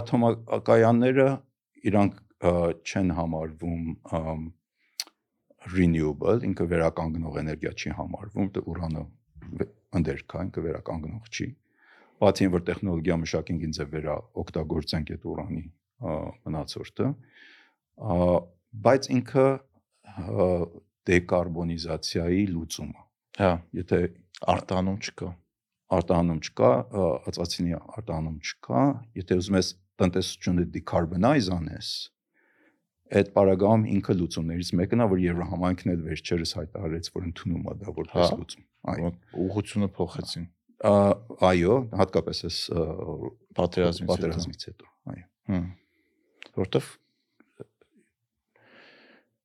Աթոմակայանները իրանք չեն համարվում renewable, ինքը վերականգնող էներգիա չի համարվում, դե ուրանը ընդեր կա, ինքը վերականգնող չի։ Բացի այն որ տեխնոլոգիա մշակենք ինձ է վերա օգտագործենք այդ ուրանի մնացորդը, բայց ինքը դեկարբոնիզացիայի լուծումը։ Հա, եթե արտանում չկա արտանում չկա, ածածինի արտանում չկա, եթե ուզում ես տնտեսությունը decarbonize անես, այդ параգրաֆում ինքը լուծումներից մեկն է, որ Եվրոհամայնքն էլ վերջերս հայտարարեց, որ ընդունում է դա որպես հա։ լուծում։ Այո, ուղղությունը փոխեցին։ Այո, հատկապես էս պատերազմից հետո։ Պատերազմից հետո, այո։ Հմ Որտեվ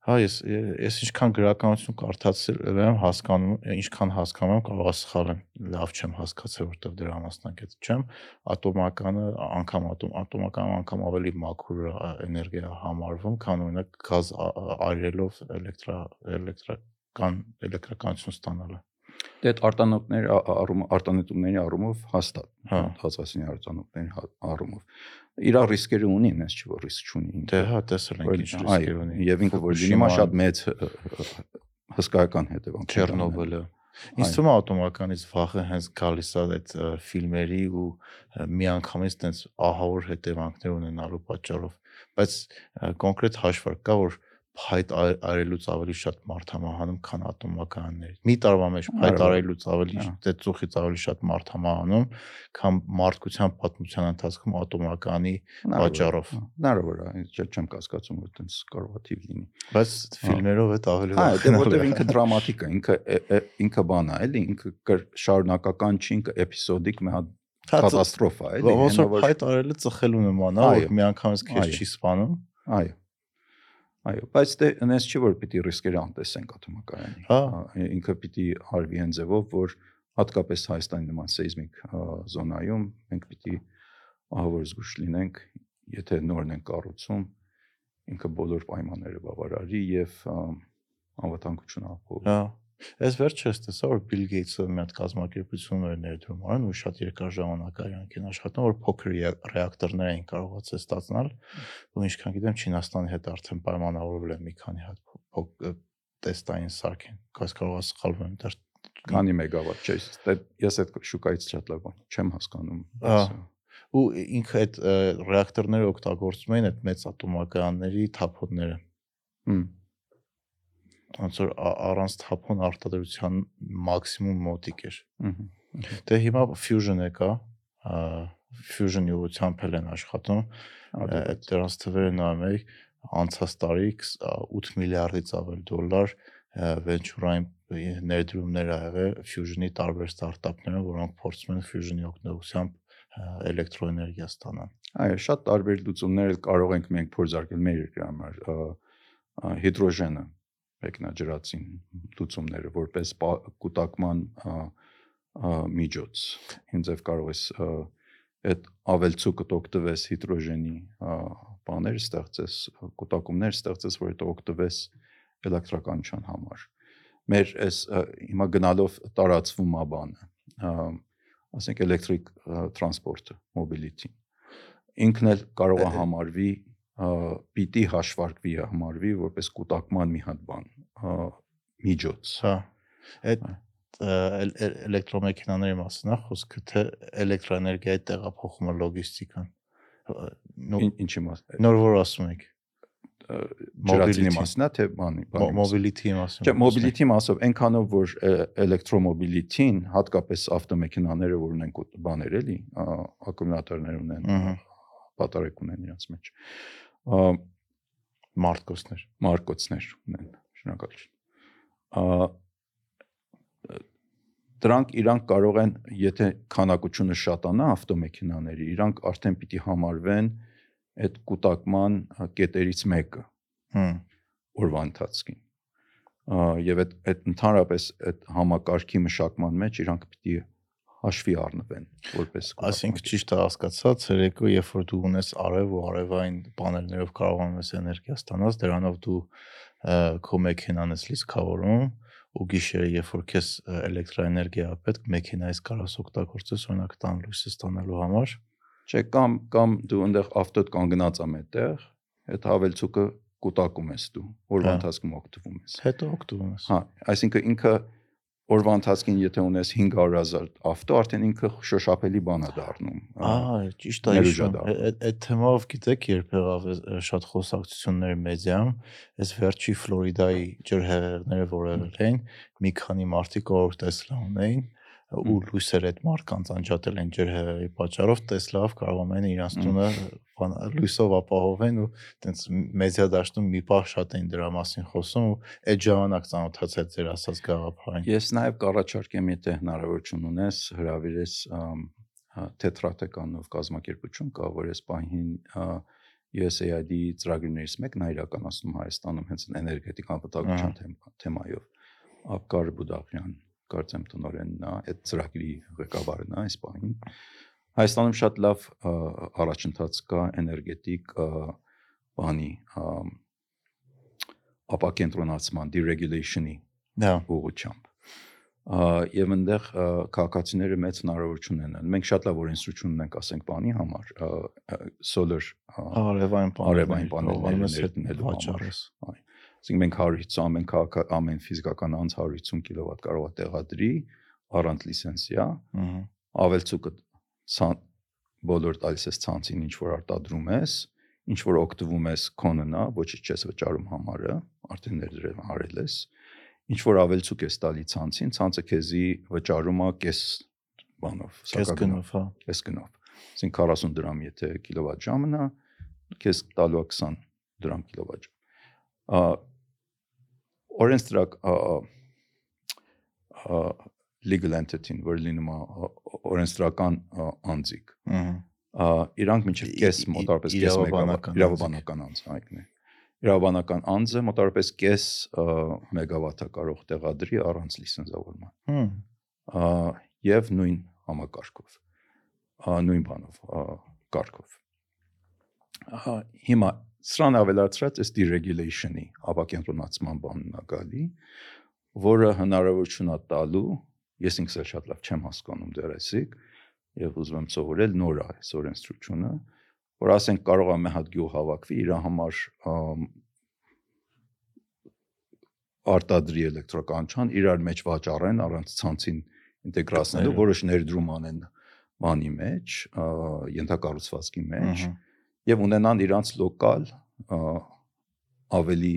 Հա, ես ես ինչքան գրականություն կարդացել եմ, հասկանում, ինչքան հասկանում եմ, կարող սխալ եմ, լավ չեմ հասկացել, որտեվ դրա մասնակից չեմ, ատոմականը անգամ ատոմ ատոմականը անգամ ավելի մաքուր էներգիա համարվում, քան օրինակ գազ ա- ա- այրելով էլեկտրա էլեկտրական էլեկտրականություն ստանալը։ Դե այդ արտանոթների առում արտանետումների առումով հաստատ, Հա։ հացասինի արտանոթների հա- առումով իր ռիսկերը ունի, այնպես չի որ ռիսկ չունի։ Դե հա, տեսել ենք ինչ ռիսկեր ունի։ Եվ ինքը որ լինի մա շատ մեծ հսկայական հետևանք։ Չեռնոբիլը։ Ինձ թվում է ատոմականից վախը հենց գալիս է այդ ֆիլմերի ու միանգամից տենց ահավոր հետևանքներ ունենալու պատճառով, բայց կոնկրետ հաշվարկ կա որ փայտ այ- արելուց ավելի շատ մարդ համահանում, քան ատոմականների։ Մի տարվա մեջ փայտ արելուց ավելի Հա։ դե ծուխից ավելի շատ մարդ համահանում, քան մարդկության պատմության ընթացքում ատոմականի պատճառով։ Հնարավոր է, ինձ չէ- չեմ կասկածում որ այդպես կարող է թիվ լինի։ Բայց ֆիլմերով է ավելի Հա, դե որտեվ ինքը դրամատիկ է, ինքը ինքը բան է, էլի, ինքը շարունակական չի, ինքը էպիզոդիկ մի հատ Հա, կատաստրոֆա է, էլի, Ոնց որ փայտ արելը ծխելու նման է, որ միանգամից քեզ չի սպանում։ Այո։ Այո, բայց դե այնպես չի որ պիտի ռիսկերը անտեսենք ատոմակայանի։ Հա։ Ինքը պիտի արվի այն ձևով, որ հատկապես Հայաստանի նման սեյզմիկ ա, զոնայում մենք պիտի ահավոր զգուշ լինենք, եթե նորն են կառուցում, ինքը բոլոր պայմանները բավարարի եւ անվտանգություն ապահովի։ Հա։ Այս վերջերս տեսա որ Bill Gates-ը մի հատ կազմակերպություն էր ներդրում արան ու շատ երկար ժամանակ արանք են աշխատում որ փոքր ռեակտորներ էին կարողացել ստացնել ու ինչքան գիտեմ Չինաստանի հետ արդեն պայմանավորվել են մի քանի հատ տեստային սարքեն։ Կաս կարող է սխալվում եմ դեռ Քանի մեգավատ չէ, դե ես այդ շուկայից շատ լավ չեմ հասկանում։ Հա։ բայց, ու ինքը այդ ռեակտորները օգտագործում էին այդ մեծ ատոմականների թափոնները Հմ, ոնց որ առանց թափոն արտադրության մաքսիմում մոտիկ էր Դե հիմա fusion է կա, ա, fusion ուղությամբ էլ են աշխատում։ Այդ դրանց թվերը նայում էի անցած տարի քս- ա, 8 միլիարդից ավել դոլար venture-ային ներդրումներ ա եղել fusion-ի տարբեր ստարտափներում, որոնք փորձում են fusion-ի օգնությամբ էլեկտրոէներգիա ստանան։ Այո, շատ տարբեր լուծումներ կարող ենք մենք փորձարկել մեր երկրի համար։ Հիդրոժենը մեկնաջրածին լուծումները որպես կուտակման միջոց։ Ինձև կարող ես այդ ավելցուկը օգտվես հիդրոժենի բաներ ստեղծես, կուտակումներ ստեղծես, որ դա օգտվես էլեկտրականության համար։ Մեր այս հիմա գնալով տարածվում է բանը։ ասենք էլեկտրիկ տրանսպորտը, mobility ինքն էլ կարող է համարվի պիտի հաշվարկվի համարվի որպես կൂട്ടակման մի հատ բան միջոց Հա։ Այդ էլեկտրոմեքենաների մասին է խոսքը, թե էլեկտրոէներգիայի տեղափոխումը լոգիստիկան։ ինչի մաս Նոր որ ասում եք mobility. մասն է թե բանի բանի mobility-ի մասին։ Չէ, mobility մասով այնքանով որ էլեկտրոմոբիլիթին, հատկապես ավտոմեքենաները, որ ունեն բաներ էլի, ա, ակումուլյատորներ ունեն, Ահա։ բատարակ ունեն իրենց մեջ։ Ա, Մարտկոսներ։ մարկոցներ ունեն շնորհակալություն դրանք իրանք կարող են եթե քանակությունը շատանա ավտոմեքենաների իրանք արդեն պիտի համարվեն այդ կൂട്ടակման ա, կետերից մեկը Հմ։ օրվա ընթացքին եւ այդ այդ ընդհանրապես այդ համակարգի մշակման մեջ իրանք պիտի հաշվի առնվեն որպես Այսինքն ճիշտ է հասկացած, երեկո երբ որ դու ունես արև ու արևային պանելներով կարողանում ես էներգիա ստանալ, դրանով դու քո մեքենան ես լիցքավորում ու գիշերը երբ որ քեզ ը, էլեկտրոէներգիա է պետք, մեքենայից կարաս օգտագործես օրինակ տան լույսը ստանալու համար։ Չէ, կամ կամ դու այնտեղ ավտոդ կանգնած ա մետեղ, այդ հավելցուկը կուտակում ես դու, օրվա Հա։ ընթացքում օգտվում ես։ Հետո օգտվում ես։ Հա, այսինքն ինքը օրվա ընթացքին եթե ունես 500.000 ավտո, արդեն ինքը շոշափելի բան է դառնում։ Ահա, ճիշտ է հիշում։ Այդ թեմով գիտեք երբ եղավ շատ խոսակցություններ մեդիայում, այս վերջի Ֆլորիդայի ջրհեղեղները որ եղել էին, մի քանի մարդիկ որ Տեսլա ունեին ու լույսեր այդ մարկանց անջատել են ջրհեղեղի պատճառով Տեսլայով կարողանում են իրանց տունը լույսով ապահովեն ու տենց մեդիա դաշտում մի պահ շատ էին դրա մասին խոսում ու այդ ժամանակ ծանոթացա ձեր ասած գաղափարին։ Ես նաև կառաջարկեմ, եթե հնարավորություն ունես, հրավիրես թետրատեկանով կազմակերպություն կա, որ այս պահին ա, USAID ծրագրերից մեկն է իրականացնում Հայաստանում հենց էներգետիկ անվտանգության թեմայով։ Աբկար Բուդաղյան, կարծեմ տնօրենն է, այդ ծրագրի ղեկավարն է այս պահին։ Հայաստանում շատ լավ առաջընթաց կա էներգետիկ բանի ապակենտրոնացման deregulation-ի ուղղությամբ։ Եվ այնտեղ քաղաքացիները մեծ հնարավորություն են։ ունեն։ Մենք շատ լավ օրենսդրություն ունենք, ասենք, բանի համար, solar արևային պանելներ ներդնելու համար։ վաճառես։ Այսինքն մենք 150 ամեն քաղաք ամեն ֆիզիկական անձ 150 կիլովատ կարող է տեղադրի առանց լիցենզիա, Ահա։ ավելցուկը բոլոր տալիս ես ցանցին ինչ որ արտադրում ես, ինչ որ օգտվում ես քոննա, ոչինչ չես վճարում համարը, արդեն ներդրել արել ես։ Ինչ որ ավելցուկ ես տալի ցանցին, ցանցը քեզի վճարում է կես բանով, Կես գնով, հա։ կես գնով։ Այսինքն 40 դրամ եթե կիլովատ ժամն է, քեզ տալու է 20 դրամ կիլովատ Ա օրենսդրակ legal entity-ն, որ լինում է օրենսդրական անձիկ, Ահա։ իրանք մինչև կես մոտավորապես կես մեգավատ իրավաբանական անձ, այդն է։ Իրավաբանական անձը մոտավորապես կես ա, մեգավատը կարող տեղադրի առանց լիցենզավորման։ Հմ։ ա, եւ նույն համակարգով ա, նույն բանով կարգով ահա հիմա սրան ավելացրած այս deregulation-ի ապակենտրոնացման բանն է գալի որը հնարավորություն է տալու ես ինքս էլ շատ լավ չեմ հասկանում դեռ էսիկ եւ ուզում եմ սովորել նոր այս օրենսդրությունը որ ասենք կարող է մի հատ գյուղ հավաքվի իր համար ամ, արտադրի էլեկտրականչան իրար մեջ վաճառեն առանց ցանցին ինտեգրացնելու որոշ ներդրում անեն բանի մեջ ենթակառուցվածքի մեջ Ահա։ եւ ունենան իրանց լոկալ ավելի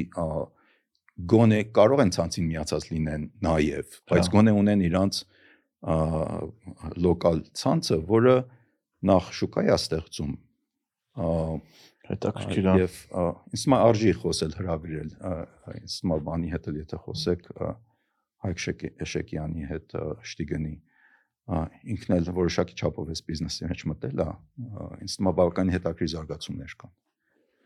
գոնե կարող են ցանցին միացած լինեն նաեւ բայց Հա։ գոնե ունեն իրանց լոկալ ցանցը որը նախ շուկայի է ստեղծում Հետաքրքիր է։ ա, ինձ մա արժի խոսել հրավիրել ինձ մա բանի հետ էլ եթե խոսեք Հայկ Շեկյանի հետ Շտիգնի ինքն էլ որոշակի չափով էս բիզնեսի մեջ մտել է ինձ մա բավականին հետաքրքիր զարգացումներ կան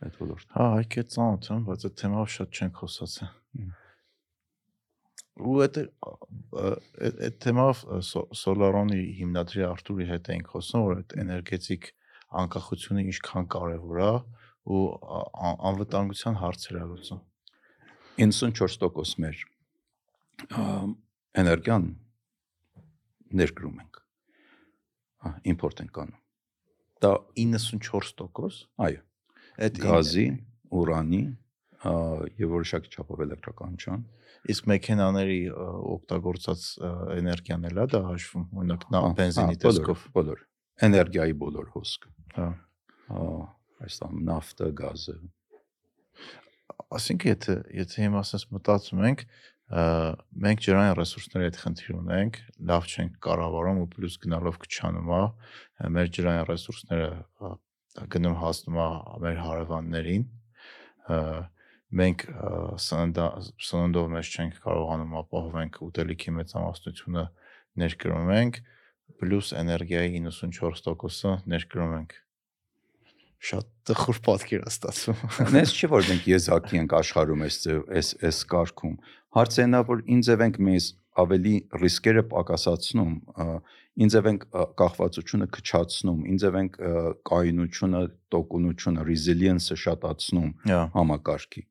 այդ ոլորտում Հա, այք է ծանոթ եմ, բայց այդ թեմով շատ չենք խոսացել։ Մմ։ Ու այդ այդ Սո- Սոլարոնի հիմնադրի Արտուրի հետ էինք խոսում, որ այդ էներգետիկ անկախությունը ինչքան կարևոր է ու անվտանգության հարցեր է լուծում։ 94% մեր էներգիան ներկրում ենք հա իմպորտ ենք անում դա 94%։ այո Այդ գազի ուրանի եւ որոշակի չափով էլեկտրականության իսկ մեքենաների օգտագործած էներգիան էլ է դա հաշվում, օրինակ նա բենզինի տեսքով։ բոլոր էներգիայի բոլոր հոսքը Հա։ հա այստամ նավթը գազը Ասինքն եթե եթե հիմա ասես մտածում ենք, մենք ջրային ռեսուրսների հետ խնդիր ունենք, լավ չենք կառավարում ու պլյուս գնալով քչանում է, մեր ջրային ռեսուրսները գնում հասնում է մեր հարևաններին, մենք սննդով մեզ չենք կարողանում ապահովենք ուտելիքի մեծամասնությունը ներկրում ենք, պլյուս էներգիայի 94%-ը ներկրում ենք շատ տխուր պատկեր է ստացվում։ Նես չի որ մենք եզակի ենք աշխարհում այս այս այս կարգում հարցը նա որ ինձև ենք մեզ ավելի ռիսկերը պակասացնում ա, ինձև ենք կախվածությունը քչացնում ինձև ենք ա, կայունությունը տոկունությունը resilience-ը շատացնում Հա։ համակարգի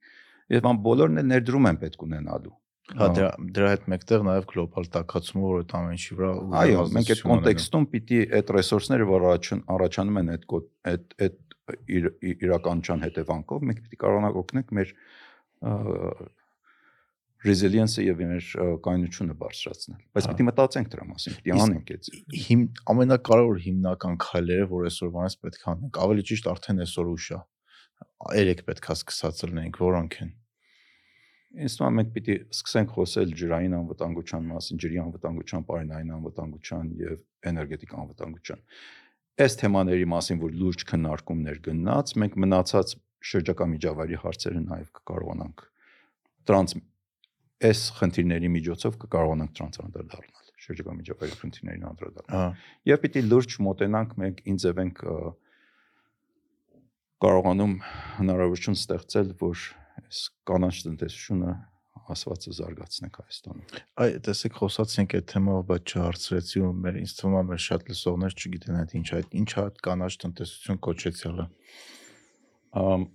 եւ ան բոլորն էլ ներդրում են պետք ունենալու Հա դրա դրա հետ մեկտեղ նաև գլոբալ տակացումը, որ այդ ամեն ինչի վրա Այո, մենք այդ կոնտեքստում պիտի այդ ռեսուրսները, որ առաջան առաջանում են այդ այդ այդ իր, իրականության հետևանքով մենք պիտի կարողանանք օգնել մեր resilience-ը եւ մեր կայունությունը բարձրացնել։ Բայց Հա։ պիտի մտածենք դրա մասին, պիտի անենք այդ։ Հիմ ամենակարևոր հիմնական քայլերը, որ այսօրվանից պետք է անենք, ավելի ճիշտ արդեն այսօր ուշ է։ Երեք պետք է սկսած լինենք, որոնք են։ է մենք պիտի սկսենք խոսել ջրային անվտանգության մասին, ջրի անվտանգության, պարենային անվտանգության եւ էներգետիկ անվտանգության։ Այս թեմաների մասին, որ լուրջ քննարկումներ գնաց, մենք մնացած շրջակա միջավայրի հարցերը նաեւ կկարողանանք տրանս այս խնդիրների միջոցով կկարողանանք տրանսանդր դառնալ շրջակա միջավայրի խնդիրներին անդրադառնալ։ Եվ պիտի լուրջ մոտենանք մենք ինձ եւ ենք կարողանում հնարավորություն ստեղծել, որ այս կանաչ տնտեսությունը ասվածը զարգացնենք Հայաստանում։ Այ տեսեք խոսացինք այդ թեմայով, բայց չհարցրեցի ու մեր ինձ թվում է մեր շատ լսողներ չգիտեն այդ ինչ այդ ինչ այդ կանաչ տնտեսություն կոչեցյալը։ Ամ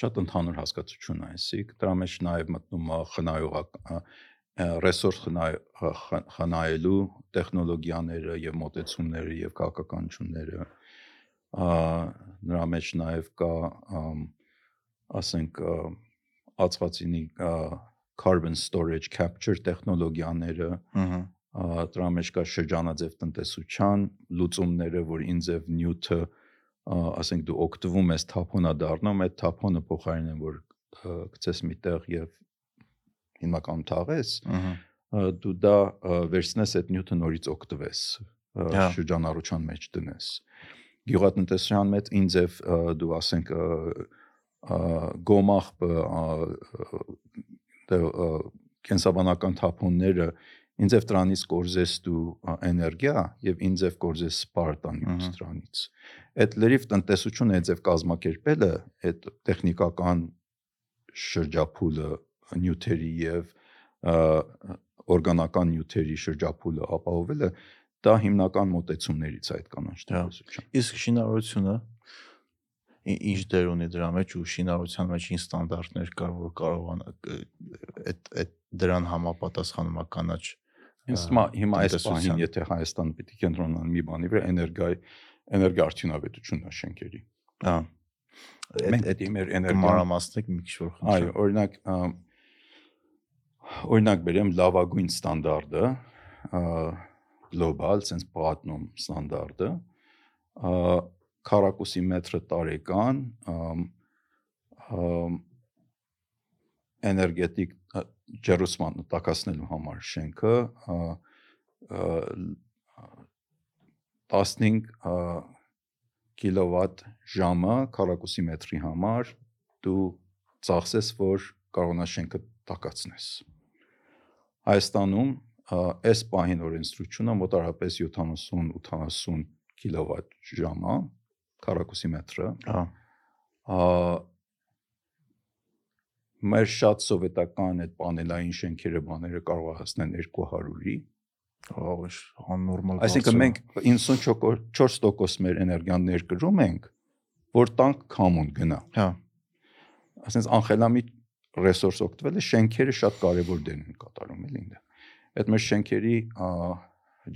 շատ ընդհանուր հասկացություն է այսիկ, դրա մեջ նաև մտնում է խնայողական ռեսուրս խնայելու տեխնոլոգիաները եւ մոտեցումները եւ քաղաքականությունները նրա մեջ նաև կա ասենք ա, ածխածինի ա, carbon storage capture տեխնոլոգիաները ա, դրա մեջ կա շրջանաձև տնտեսության լուծումները, որ ինձև նյութը ասենք դու օգտվում ես թափոնա դառնում, այդ թափոնը փոխարինեն որ գցես միտեղ եւ հիմնականում թաղես, դու դա վերցնես այդ նյութը նորից օգտվես Հա։ շրջանառության մեջ դնես գյուղատնտեսության մեջ ինձև ա, դու ասենք ա, կենսաբանական թափոնները ինձև դրանից կորզես դու էներգիա եւ ինձև կորզես սպարտանյութ Ահա։ դրանից այդ լրիվ տնտեսությունը ինձև կազմակերպելը այդ տեխնիկական շրջափուլը նյութերի եւ օրգանական նյութերի շրջափուլը ապահովելը դա հիմնական մոտեցումներից այդ կանաչ Հա։ տնտեսության Իսկ շինարարությունը ինչ դեր ունի դրա մեջ ու շինարարության մեջ ինչ ստանդարտներ կար, որ կարողան այդ այդ դրան համապատասխանում է է հիմա այս պահին եթե Հայաստանը պիտի կենտրոնանա մի բանի վրա էներգիայի էներգիա արդյունավետությունն է շենքերի։ հա Մենք է մեր էներգիան կմարամասնեք մի քիչ որ Այո, օրինակ օրինակ բերեմ լավագույն ստանդարտը, գլոբալ, sense platinum ստանդարտը, քառակուսի մետրը տարեկան, էներգետիկ ջերուսման տակասնելու համար շենքը ա, ա, լ- 15 ա, կիլովատ ժամը քառակուսի մետրի համար դու ծախսես, որ կարողանաս շենքը տակացնես։ Հայաստանում այս պահին օրենսդրությունը մոտարապես 70-80 կիլովատ ժամը քառակուսի մետրը հա ա, մեր շատ սովետական այդ պանելային շենքերը բաները կարող է հասնել 200-ի ահա աննորմալ Այսինքն մենք 94% մեր էներգիան ներկրում ենք, որ տանք կամուն գնա։ հա Այսինքն անխելամիտ ռեսուրս օգտվելը շենքերը շատ կարևոր դեր են կատարում էլի ինձ։ Այդ մեր շենքերի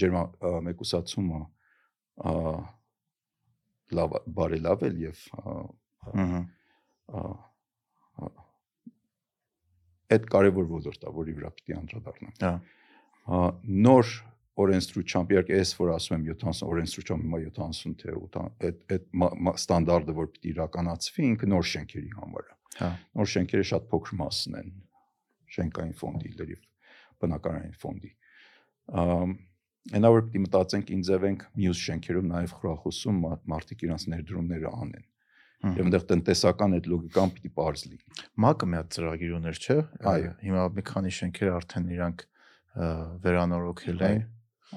ջերմա մեկուսացումը լավ բարելավել եւ ըհը այդ կարևոր ոլորտ է, որի վրա պիտի անդրադառնանք։ հա նոր օրենսդրությամբ իհարկե էս որ ասում եմ 70 օրենսդրությամբ հիմա 70 թե 80 այդ այդ ստանդարտը որ պիտի իրականացվի ինքը նոր շենքերի համար հա նոր շենքերը շատ փոքր մասն են շենքային ֆոնդի լրիվ բնակարանային ֆոնդի ամ այնա որ պիտի մտածենք ինձև ենք մյուս շենքերում նաև խրախուսում մա- մարդիկ իրանց ներդրումները անեն եւ այնտեղ տնտեսական այդ լոգիկան պիտի բարձ լինի մակը մի հատ ծրագիր ուներ, չէ։ Այո։ Հիմա մի քանի շենքեր արդեն իրանք վերանորոգել են։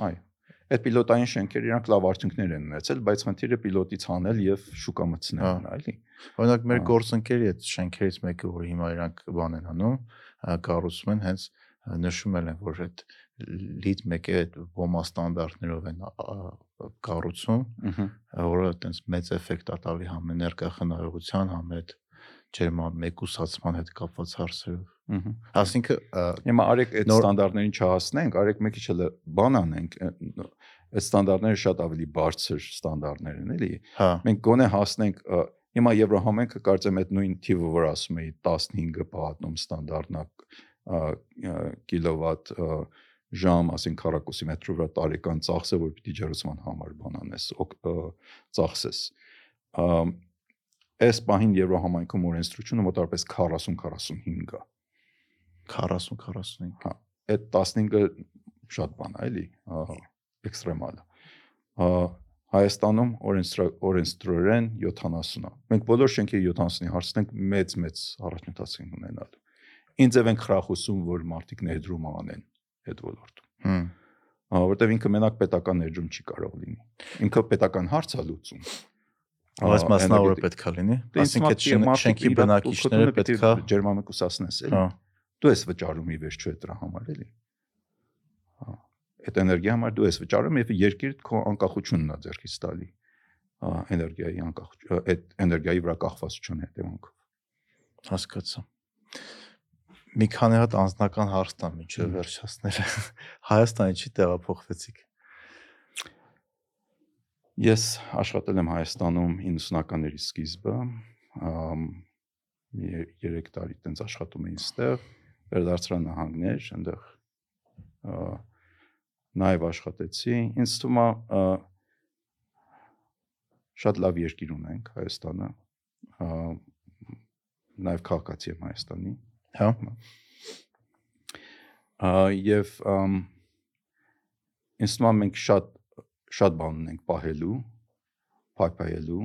այո այդ պիլոտային շենքերը իրանք լավ արդյունքներ են ունեցել բայց խնդիրը պիլոտից հանել եւ շուկա մտցնելն է էլի Օրինակ մեր գործընկերի այդ շենքերից մեկը, որ հիմա իրանք բան են անում, կառուցում են, հենց նշում են, որ այդ լիդ մեկը այդ ոմա ստանդարտներով են կառուցում, որը այտենց մեծ էֆեկտ ա տալի համ էներգա խնայողության, համ այդ ջերման մեկուսացման հետ կապված հարցերով։ Այսինքն Հիմա արեք այդ ստանդարտներին չհասնենք, արեք մի քիչ էլ բան անենք։ Այդ ստանդարտները շատ ավելի բարձր ստանդարտներ են, էլի։ հա, Մենք գոնե հասնենք հիմա Եվրոհամենքը կարծեմ այդ նույն թիվը, որ ասում էի 15-ը պատնում ստանդարտնակ կիլովատ ժամ, ասենք քառակուսի մետրի վրա տարեկան ծախսը, որ պիտի ջերուցման համար բան անես, ծախսես։ Այս պահին Եվրոհամայնքում օրենսդրությունը մոտավորապես 40-45 է։ 40-45։ Այդ 15-ը շատ բան է, էլի, էքստրեմալ Հայաստանում օրենսդրորեն 70 է։ Մենք բոլոր շենքերի 70-ի հարցնենք մեծ-մեծ առաջնորդացին ունենալու։ Ինձ եւ ենք խրախուսում, որ մարդիկ ներդրում անեն այդ ոլորտում։ Հմ, որտեվ ինքը մենակ պետական ներդրում չի կարող լինի։ Ինքը պետական հարց է լուծում։ Ահա, մասնավորը էներգետիկ- պետք է լինի։ Դե Այսինքն այդ շենքի բնակիչները պիտի պետք է ջերմամեկուսացնես, էլի։ հա, դու ես վճարում ի վերջո այդ դրա համար էլի հա այդ էներգիա համար դու ես վճարում եւ երկիրը քո անկախությունն է ձեռքից տալի էներգիայի անկախություն այդ էներգիայի վրա կախվածության հետևանքով հասկացա։ Մի քանի հատ անձնական հարց տամ միջև Հմ։ վերջացնել։ Հայաստանի չի տեղափոխվեցիք։ ես աշխատել եմ Հայաստանում 90-ականների սկիզբը ամ 3 տարի տենց աշխատում էի ստեղ վերդարձրան նահանգներ այնտեղ ա, նաև աշխատեցի ինձ թվում է ա, շատ լավ երկիր ունենք Հայաստանը ա, նաև քաղաքացի եմ Հայաստանի Հա։ ա, եւ է մենք շատ շատ բան ունենք պահելու փայփայելու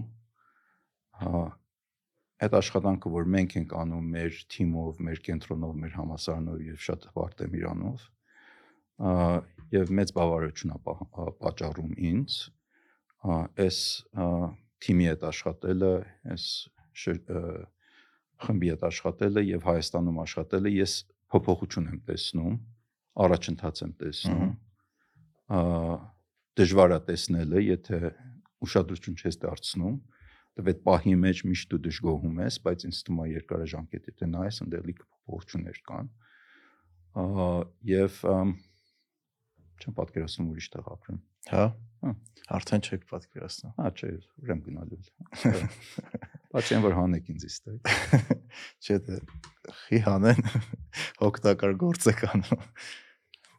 հա այդ աշխատանքը որ մենք ենք անում մեր թիմով, մեր կենտրոնով, մեր համասարանով եւ շատ հպարտ եմ իրանով եւ մեծ բավարարություն է պատճառում ինձ այս թիմի հետ աշխատելը, այս խմբի հետ աշխատելը եւ Հայաստանում աշխատելը ես փոփոխություն եմ տեսնում, առաջընթաց եմ տեսնում։ ա, դժվար է տեսնելը, եթե ուշադրություն չես դարձնում, դեռ այդ պահի մեջ միշտ դու դժգոհում ես, բայց ինձ թվում է երկարաժամկետ եթե նայես, ընդդելի փոփոխություններ կան։ ա, Եվ չեմ պատկերացնում ուրիշ տեղ ապրեմ։ Հա։ Հա։ Արդեն չեք պատկերացնում։ Հա, չէ, ուրեմն գնալու Բայց այն որ հանեք ինձ իստեղ։ Չէ՞ դե խի հանեն օգտակար գործ եք անում։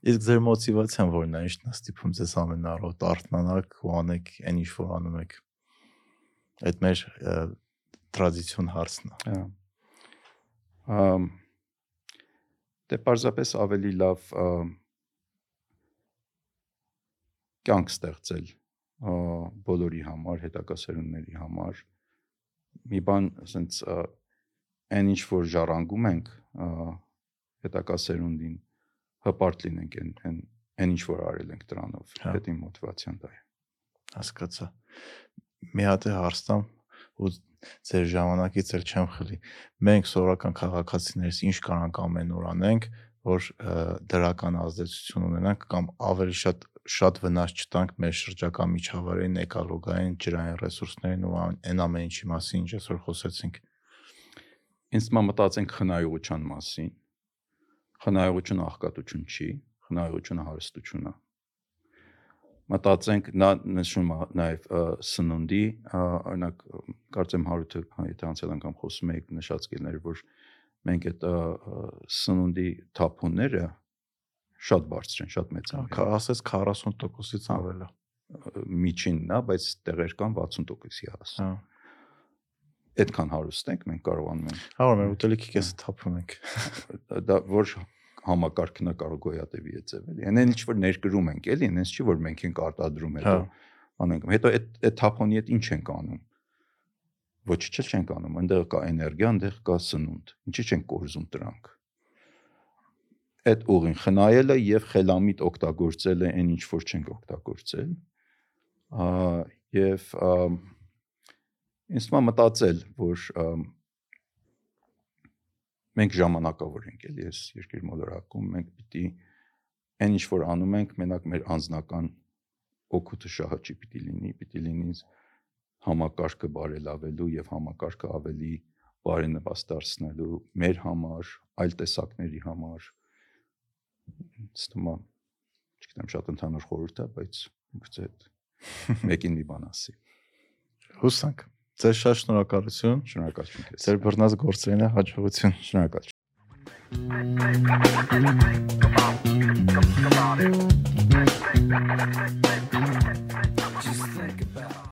Իսկ ձեր մոտիվացիան որն է, ինչն է ստիպում ձեզ ամեն առօր արթնանաք ու անեք այն ինչ որ անում եք։ Այդ մեր տրադիցիոն հարցն է։ Հա։ դե պարզապես ավելի լավ կյանք ստեղծել բոլորի համար, հետագա սերունդների համար։ Մի բան, ասենց այն ինչ որ ժառանգում ենք ա, հետագա սերունդին հպարտ լինենք այն այն այն ինչ որ արել ենք դրանով։ Հա։ Դա իմ մոտիվացիան դա է։ Հասկացա։ Մի հատ է հարց տամ ու ձեր ժամանակից էլ չեմ խլի։ Մենք սովորական քաղաքացիներս ինչ կարանք ամեն օր անենք, որ դրական ազդեցություն ունենանք կամ ավելի շատ շատ վնաս չտանք մեր շրջակա միջավայրին, էկոլոգիային, ջրային ռեսուրսներին ու այն ամեն ինչի մասին, ինչ այսօր խոսեցինք։ Ինձ է մտածենք խնայողության մասին։ Խնայողությունը աղքատություն չի, խնայողությունը հարստություն է։ Մտածենք նա նշում է նաև սնունդի, օրինակ կարծեմ հարութը հա, եթե անցյալ անգամ խոսում եք նշած կելներ, որ մենք այդ սնունդի թափոնները շատ բարձր են, շատ մեծ են։ ասես 40%-ից ավել է։ միջինն է, բայց տեղեր կան 60%-ի հաս։ Հա։ Այդքան հարուստ ենք, մենք կարողանում ենք Հա, մեր ուտելիքի կեսը թափում ենք։ դա որ համակարգն է կարող գոյատևի է էլի։ Այնեն ինչ որ ներկրում ենք էլի, այնպես չի որ մենք ենք արտադրում հետո Հա։ անենք։ Հետո այդ այդ թափոնի հետ ինչ ենք անում։ Ոչ չէ չենք անում, այնտեղ կա էներգիա, այնտեղ կա սնունդ։ Ինչի չենք կորզում դրանք։ Այդ ուղին խնայելը եւ խելամիտ օգտագործելը այն ինչ որ չենք օգտագործել։ Ա եւ ինձ թվում մտածել, որ մենք ժամանակավոր ենք էլի այս երկիր մոլորակում մենք պիտի այն ինչ որ անում ենք մենակ մեր անձնական օգուտը շահը չի պիտի լինի պիտի լինի համակարգը բարելավելու եւ համակարգը ավելի բարենպաստ դարձնելու մեր համար, այլ տեսակների համար։ Ստումա չգիտեմ շատ ընդհանուր խորհուրդ է, բայց գուցե մեկին մի բան ասի։ Հուսանք։ Ձեզ շատ շնորհակալություն։ Շնորհակալություն քեզ։ Ձեր բռնած գործերին հաջողություն։ Շնորհակալ։ Come on, come on, come on.